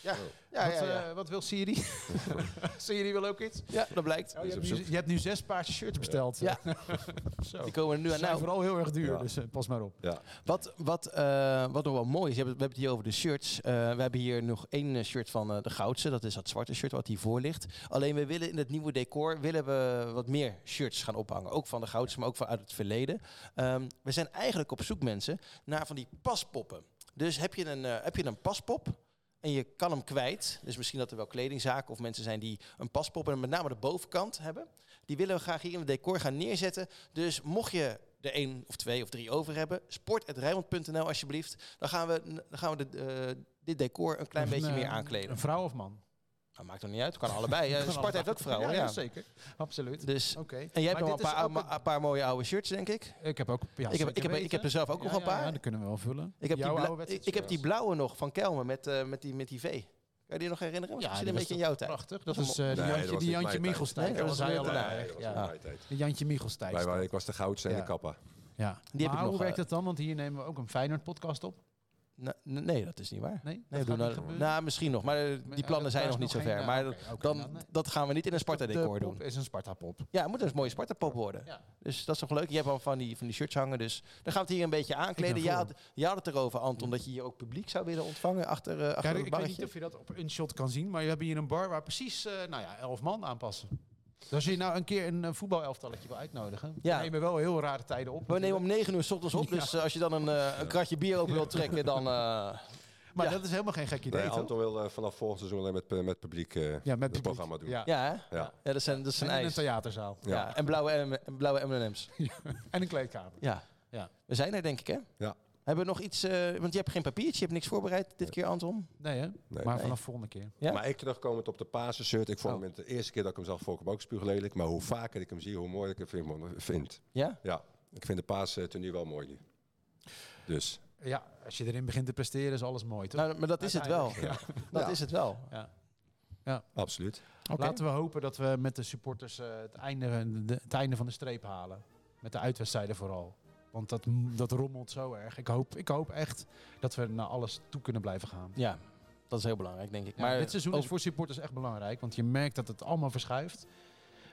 Ja, ja, wat, ja, ja. eh, wat wil Siri? Siri wil ook iets? ja, dat blijkt. Oh, je, hebt nu, je hebt nu zes paarse shirts besteld. Ja. Zo. Die komen er nu Ze aan. zijn Nou, vooral heel erg duur, Ja. dus eh, pas maar op. Ja. Wat, wat, eh, wat nog wel mooi is, je hebt- we hebben het hier over de shirts. Eh, we hebben hier nog één eh, shirt van eh, de Goudse. Dat is dat zwarte shirt wat hiervoor ligt. Alleen we willen in het nieuwe decor willen we wat meer shirts gaan ophangen. Ook van de Goudse, maar ook van uit het verleden. Ehm, we zijn eigenlijk op zoek, mensen, naar van die paspoppen. Dus heb je een, eh, heb je een paspop en je kan hem kwijt. Dus misschien dat er wel kledingzaken of mensen zijn die een paspop en met name de bovenkant hebben. Die willen we graag hier in het decor gaan neerzetten. Dus mocht je er één of twee of drie over hebben, sport.rijmond.nl alsjeblieft. Dan gaan we, dan gaan we de, eh, dit decor een klein een, beetje eh, meer aankleden. Een vrouw of man? Dat maakt toch niet uit, kan allebei. Kan Sport heeft ook vrouwen, Ja, zeker. Absoluut. Dus, Oké. en jij hebt Maar nog een paar, een paar mooie oude shirts, denk ik. Ik heb ook... Ja, Ik heb, ik, heb, ik heb er zelf ook nog Ja, een paar. Ja, dat kunnen we wel vullen. Ik heb, die Jouw ik, ik heb die blauwe nog van Kelmen met, eh, met, die, met die V. Kan je die nog herinneren? Ja, misschien die een beetje in jouw tijd. Prachtig. Dat Dat is eh, die Nee, dat Jantje, was die Jantje tijd. Nee, Dat dat was hij al. dat ja. De Jantje waren, ik was de goudste en Ja. de kappa. Ja. Die heb maar ik hoe nog, werkt eh, het dan? Want hier nemen we ook een Feyenoord podcast op. Nee, nee, dat is niet waar. Nee, dat gebeuren? nou, misschien nog, maar eh, die eh, plannen zijn nog niet zo nog ver. geen- Maar ja, oké, dan, dan, nee. dat gaan we niet in een Sparta-decor De doen. is een Sparta-pop. Ja, het moet een mooie Sparta-pop worden. Ja. Dus dat is toch leuk? Je hebt al van die, van die shirts hangen, dus dan gaan we het hier een beetje aankleden. Je voor. had, je had het erover, Anton, dat je hier ook publiek zou willen ontvangen achter, eh, achter Kijk, ik weet niet of je dat op een shot kan zien, maar je hebt hier een bar waar precies eh, nou ja, elf man aanpassen. Dus als je nou een keer een uh, voetbalelftalletje wil uitnodigen, Ja. we nemen wel heel rare tijden op. We nemen om 9 uur s ochtends op, Ja. dus eh, als je dan een, eh, een kratje bier open wilt trekken, dan... eh, maar ja. dat is helemaal geen gek idee, Nee, toch? Anton wil eh, vanaf volgend seizoen alleen met, eh, met publiek eh Ja, met het publiek. programma doen. Ja. ja? Ja. Ja, dat zijn, dat En zijn in een ijs. theaterzaal. Ja. Ja. en blauwe, en blauwe M&M's. En een kleedkamer. Ja. Ja. We zijn er, denk ik, hè? Ja. Hebben we nog iets... eh, want je hebt geen papiertje, je hebt niks voorbereid dit keer, Anton. Nee, hè? Nee. maar Nee. vanaf volgende keer. Ja? Maar ik terugkomend op de Pasen shirt. Ik vond Oh. hem de eerste keer dat ik hem zag, vond ik hem ook spuuglelijk. Maar hoe vaker ik hem zie, hoe mooier ik hem vind. Ja? Ja, ik vind de Pasen tenue wel mooi nu. Dus, ja, als je erin begint te presteren is alles mooi, toch? Nou, maar dat is het wel. Dat Ja. is het wel. Ja. Absoluut. Laten we hopen dat we met de supporters eh, het, einde, de- het einde van de streep halen. Met de uitwedstrijden vooral. Want dat, dat rommelt zo erg. Ik hoop, ik hoop echt dat we naar alles toe kunnen blijven gaan. Ja, dat is heel belangrijk, denk ik. Ja, maar dit seizoen ook- is voor supporters echt belangrijk. Want je merkt dat het allemaal verschuift.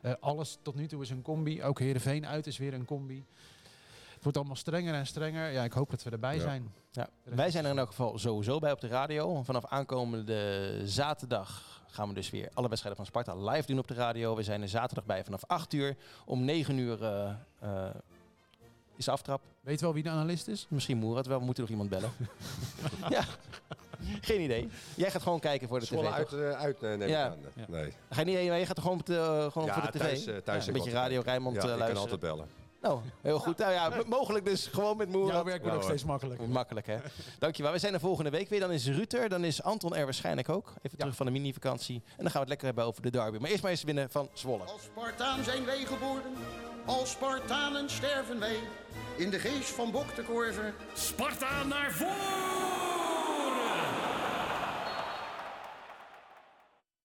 Eh, alles tot nu toe is een combi. Ook Heerenveen uit is weer een combi. Het wordt allemaal strenger en strenger. Ja, ik hoop dat we erbij Ja. zijn. Ja, wij zijn er in elk geval sowieso bij op de radio. Vanaf aankomende zaterdag gaan we dus weer alle wedstrijden van Sparta live doen op de radio. We zijn er zaterdag bij vanaf 8 uur. Om 9 uur eh, eh, is de aftrap. Weet je wel wie de analist is? Misschien Moerat wel. We moeten nog iemand bellen. ja, geen idee. Jij gaat gewoon kijken voor de Zwolle tv, uit, toch? eh, uit eh, neem Ja. aan. Nee. Ga je niet heen, maar je gaat er gewoon, op de, eh, gewoon Ja, voor de tv? thuis, eh, thuis Ja, een beetje Radio. Rijnmond Ja, eh, ik kan luisteren. altijd bellen. Nou, heel goed. Nou ja, mogelijk dus gewoon met Jouw Moerat. werk wordt Ja, ook hoor. steeds makkelijker. Makkelijk, hè? Dankjewel. We zijn er volgende week weer. Dan is Ruud er. Dan is Anton er waarschijnlijk ook. Even terug van de mini-vakantie. En dan gaan we het lekker hebben over de derby. Maar eerst maar eens winnen van Zwolle. Als Spartaan zijn wij geboren, als Spartanen sterven wij. In de geest van Bok de Korver Sparta naar voren!